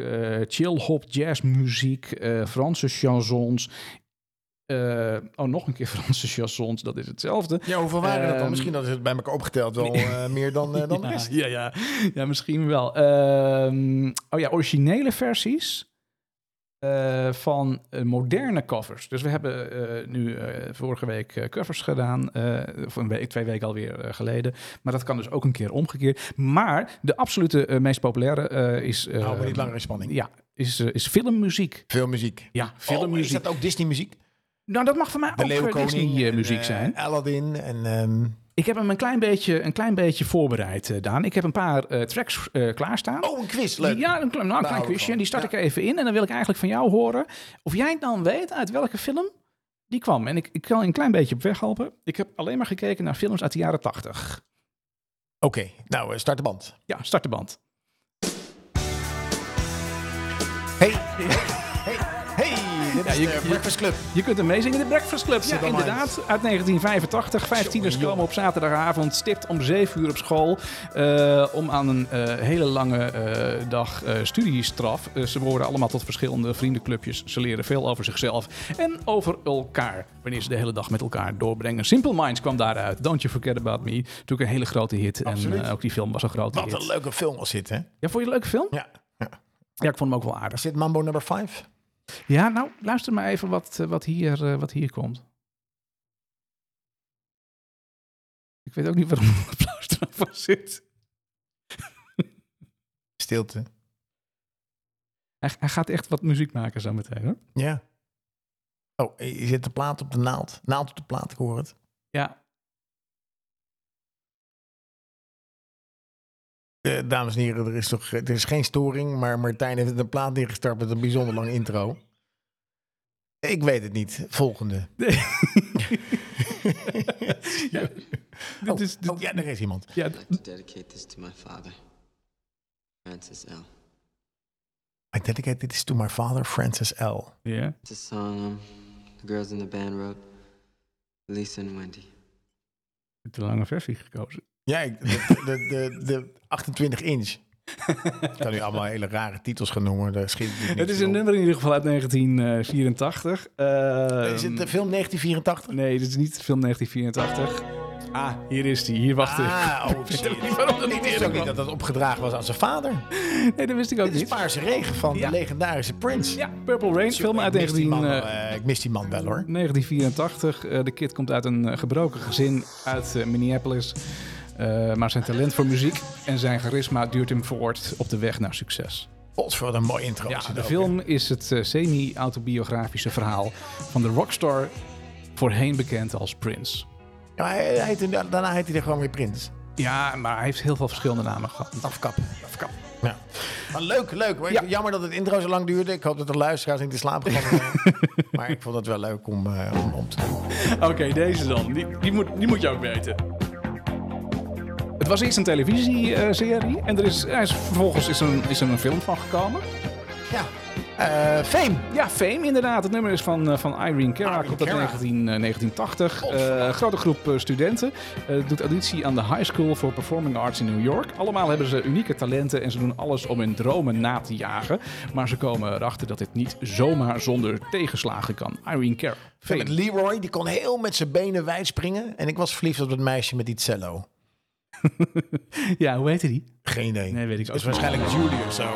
S1: chill hop, jazzmuziek, eh, Franse chansons. eh, oh, nog een keer Franse chansons, dat is hetzelfde.
S2: Ja, hoeveel waren dat dan?
S1: Ehm,
S2: Misschien dat is het bij elkaar opgeteld wel eh, meer dan, dan de
S1: ja,
S2: rest.
S1: ja, ja, ja, misschien wel. Ehm, oh ja, originele versies eh, van eh, moderne covers. Dus we hebben eh, nu eh, vorige week eh, covers gedaan, eh voor een week, twee weken alweer geleden. Maar dat kan dus ook een keer omgekeerd. Maar de absolute meest populaire eh, is... eh,
S2: Hou me niet langer in spanning.
S1: Ja, is, is filmmuziek.
S2: Veel muziek.
S1: Ja,
S2: Oh, is
S1: filmmuziek.
S2: dat ook Disney muziek?
S1: nou, dat mag voor mij
S2: De
S1: ook
S2: Leeuwenkoning.
S1: Disney
S2: en,
S1: muziek
S2: eh,
S1: zijn.
S2: Aladdin en... ehm,
S1: Ik heb hem een klein beetje, een klein beetje voorbereid, eh, Daan. Ik heb een paar eh, tracks eh, klaarstaan.
S2: Oh, een quiz. Leuk.
S1: Ja, een, klein- nou, een klein
S2: hou ik
S1: quizje. Die start
S2: Ja.
S1: ik even in. En dan wil ik eigenlijk van jou horen of jij dan weet uit welke film die kwam. En ik, ik kan je een klein beetje op weg helpen. Ik heb alleen maar gekeken naar films uit de jaren 80.
S2: Oké, nou, start de band.
S1: Ja, start de band.
S2: Hey. Dit
S1: Ja,
S2: is
S1: je-
S2: de Breakfast Club.
S1: Je kunt hem meezingen in de Breakfast Club. Ja, inderdaad. Uit 1985. Vijftieners komen op zaterdagavond stipt om 7 uur op school. eh, om aan een eh, hele lange eh, dag studiestraf. Ze behoren allemaal tot verschillende vriendenclubjes. Ze leren veel over zichzelf en over elkaar. Wanneer ze de hele dag met elkaar doorbrengen. Simple Minds kwam daaruit. Don't You Forget About Me. Natuurlijk een hele grote hit.
S2: Absoluut.
S1: En ook die film was een grote
S2: Wat
S1: hit.
S2: een leuke film was dit, hè?
S1: Ja, vond je een leuke film?
S2: Ja. ja.
S1: Ja, ik vond hem ook wel aardig.
S2: Is dit Mambo nummer 5?
S1: Ja, nou, luister maar even wat, eh, wat, hier, eh, wat hier komt. Ik weet ook niet waarom er applaus van zit.
S2: Stilte.
S1: Hij, hij gaat echt wat muziek maken zo meteen, hoor.
S2: Ja. Oh, je zit de plaat op de naald. Naald op de plaat, ik hoor het.
S1: Ja,
S2: Eh, dames en heren, er is, toch, er is geen storing, maar Martijn heeft een plaat neergestart met een bijzonder lang intro. Ik weet het niet. Volgende.
S1: ja.
S2: Oh,
S1: Dit is, dit-
S2: oh, ja, er is iemand.
S1: ja,
S4: I'd like to dedicate this to my father, Francis L.
S2: I dedicate this to my father, Francis L.
S1: ja.
S4: It's a song um, the girls in the band wrote, Lisa and Wendy.
S1: Ik heb de lange versie gekozen.
S2: Ja, ik- de, de, de, de 28 inch. Ik kan nu allemaal hele rare titels gaan noemen. Daar schiet natuurlijk
S1: Het is een nummer in ieder geval uit 1984. Ehm,
S2: Is het de film 1984?
S1: Nee, dit is niet de film 1984. Ah, hier is die. Hier wacht ik.
S2: Ah, oh shit.
S1: niet waarom dat niet
S2: Ik wist
S1: eerder
S2: ook niet
S1: kwam.
S2: dat dat opgedragen was aan zijn vader.
S1: Nee, dat wist ik ook
S2: Dit is
S1: niet.
S2: Paarse Regen van
S1: Ja.
S2: de legendarische Prince.
S1: Ja, Purple Rain, film uit
S2: ik, mis die
S1: 19,
S2: man,
S1: eh,
S2: eh, ik mis die man wel hoor.
S1: 1984. Eh, de kid komt uit een eh, gebroken gezin uit eh, Minneapolis. Eh, maar zijn talent voor muziek en zijn charisma duurt hem voort op de weg naar succes.
S2: Wat een mooi intro.
S1: Ja, de
S2: ook,
S1: film is het eh, semi-autobiografische verhaal van de rockstar, voorheen bekend als Prince.
S2: hè. Ja, hij, hij heette- daarna heette hij gewoon weer Prins.
S1: Ja, maar hij heeft heel veel verschillende namen gehad.
S2: Afkap. Afkap. Ja. Maar leuk, leuk.
S1: Ja.
S2: Jammer dat het intro zo lang duurde. Ik hoop dat de luisteraars niet in slaap gevallen zijn. maar ik vond het wel leuk om, eh, om, om te doen.
S1: Oké, deze dan. Die, die, moet, die moet je ook weten. Het was eerst een televisieserie en er is, er is, vervolgens is er, een, is er een film van gekomen.
S2: Ja. Eh, Fame.
S1: Ja, Fame inderdaad. Het nummer is van, eh, van Irene Cara, komt uit
S2: Cara.
S1: 19, eh, 1980.
S2: Oh,
S1: Eh, grote groep eh, studenten. eh, doet auditie aan de High School for Performing Arts in New York. Allemaal hebben ze unieke talenten en ze doen alles om hun dromen na te jagen. Maar ze komen erachter dat dit niet zomaar zonder tegenslagen kan. Irene Cara.
S2: Met. Leroy, die kon heel met zijn benen wijd springen. En ik was verliefd op het meisje met die cello.
S1: Ja, hoe heette die?
S2: Geen idee.
S1: Nee, weet ik
S2: Het is
S1: ook
S2: waarschijnlijk Julie of zo.
S1: Ah,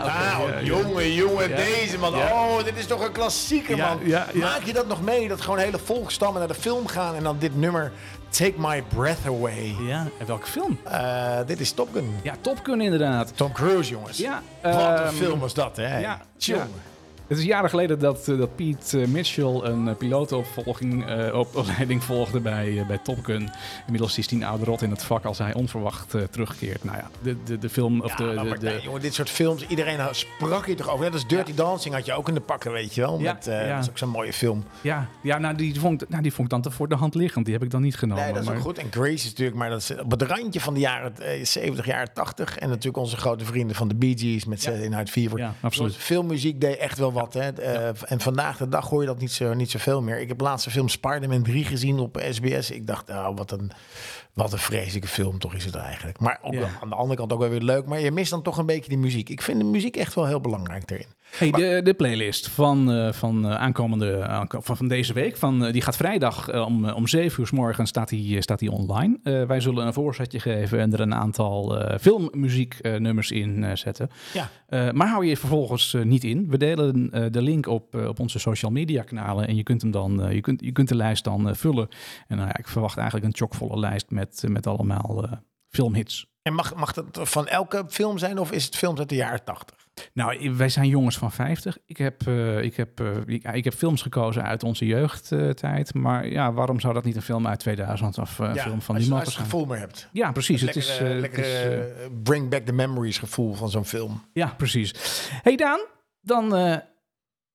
S1: oké.
S2: Ah,
S1: ja, ja.
S2: jongen, jongen,
S1: Ja.
S2: deze man. Oh, dit is toch een klassieker, man. Maak je dat nog mee? Dat gewoon hele volkstammen naar de film gaan en dan dit nummer Take My Breath Away.
S1: Ja, en welke film?
S2: Eh, dit is Top Gun.
S1: Ja, Top Gun inderdaad.
S2: Tom Cruise, jongens.
S1: Ja,
S2: Wat een
S1: ehm,
S2: film was dat, hè?
S1: ja,
S2: Tjonge.
S1: Het is jaren geleden dat, eh, dat Pete eh, Mitchell een uh, eh, op- opleiding volgde bij, bij Top Gun. Inmiddels is hij een oude rot in het vak als hij onverwacht terugkeert. Nou ja, de, de, de film... Of
S2: Ja,
S1: de, de,
S2: jongen, dit soort films, iedereen sprak hier toch over. Net als Dirty Dancing had je ook in de pakken, weet je wel.
S1: Ja,
S2: Met,
S1: ja.
S2: Dat is ook zo'n mooie film.
S1: ja, ja nou, die vond, ik- nou, die vond ik dan te voor de hand liggend. Die heb ik dan niet genomen.
S2: Nee, dat is ook
S1: maar-
S2: goed. En Grace is natuurlijk, maar dat is op het randje van de jaren eh, 70, jaren 80. En natuurlijk onze grote vrienden van de Bee Gees met Saturday Night Fever.
S1: Ja, absoluut.
S2: Dus Filmmuziek deed echt wel wat. Hè. Eh, En vandaag de dag hoor je dat niet, zo, niet zoveel meer. Ik heb laatst de film Spider-Man 3 gezien op SBS. Ik dacht, nou, wat een, wat een vreselijke film toch is het eigenlijk. Maar ook
S1: Ja.
S2: aan de andere kant ook wel weer leuk. Maar je mist dan toch een beetje die muziek. Ik vind de muziek echt wel heel belangrijk erin.
S1: Hey, de, de playlist van, eh, van eh, aankomende aanko- van, van deze week, van, eh, die gaat vrijdag om, om 7 uur s morgen staat die, staat die online. Wij zullen een voorzetje geven en er een aantal filmmuzieknummers in zetten.
S2: Ja.
S1: Maar hou je vervolgens niet in. We delen de link op, op onze social media kanalen en je kunt hem dan, je kunt, je kunt de lijst dan vullen. En nou ja, ik verwacht eigenlijk een chockvolle lijst met, met allemaal filmhits.
S2: En mag, mag dat van elke film zijn of is het films uit de jaren 80?
S1: Nou, wij zijn jongens van 50. Ik heb, eh, ik heb, eh, ik, heb films gekozen uit onze jeugdtijd. maar ja, waarom zou dat niet een film uit 2000 of eh, een film van
S2: als,
S1: die mogen
S2: als je
S1: zijn?
S2: gevoel meer hebt.
S1: Ja, precies. Het is, het
S2: lekker
S1: is,
S2: bring back the memories gevoel van zo'n film.
S1: ja, precies. hey Daan, dan,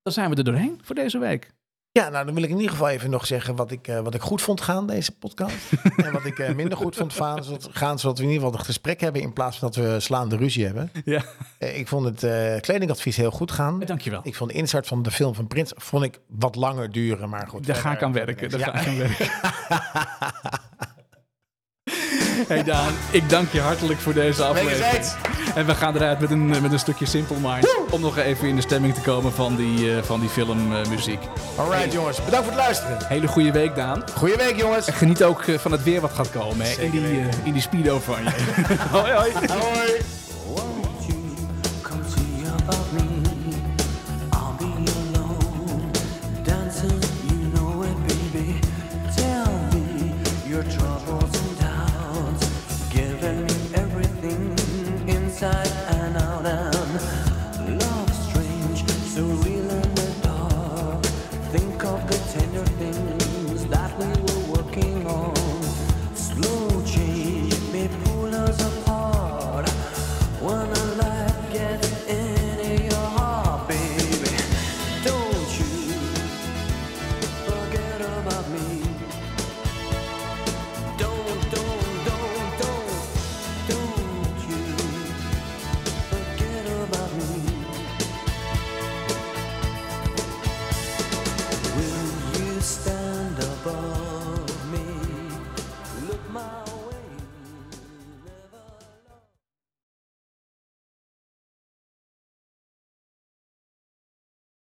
S1: dan zijn we er doorheen voor deze week.
S2: Ja, nou dan wil ik in ieder geval even nog zeggen wat ik, eh, wat ik goed vond gaan, deze podcast. en wat ik eh, minder goed vond gaan zodat, gaan, zodat we in ieder geval het gesprek hebben in plaats van dat we slaande ruzie hebben.
S1: Ja,
S2: Eh, ik vond het kledingadvies heel goed gaan.
S1: dankjewel.
S2: Ik vond de insert van de film van Prins vond ik wat langer duren, maar goed.
S1: Daar ga ik aan werken. Daar
S2: Ja.
S1: ga ik aan werken. Hey Daan, ik dank je hartelijk voor deze aflevering. En we gaan eruit met een, met een stukje Simple Minds. Om nog even in de stemming te komen van die, eh, van die filmmuziek.
S2: Alright jongens, bedankt voor het luisteren.
S1: Hele goede week, Daan.
S2: Goeie week jongens.
S1: En geniet ook eh, van het weer wat gaat komen. Hè? In, die, eh, in die speedo van je. hoi, hoi.
S2: Hoi.
S5: time.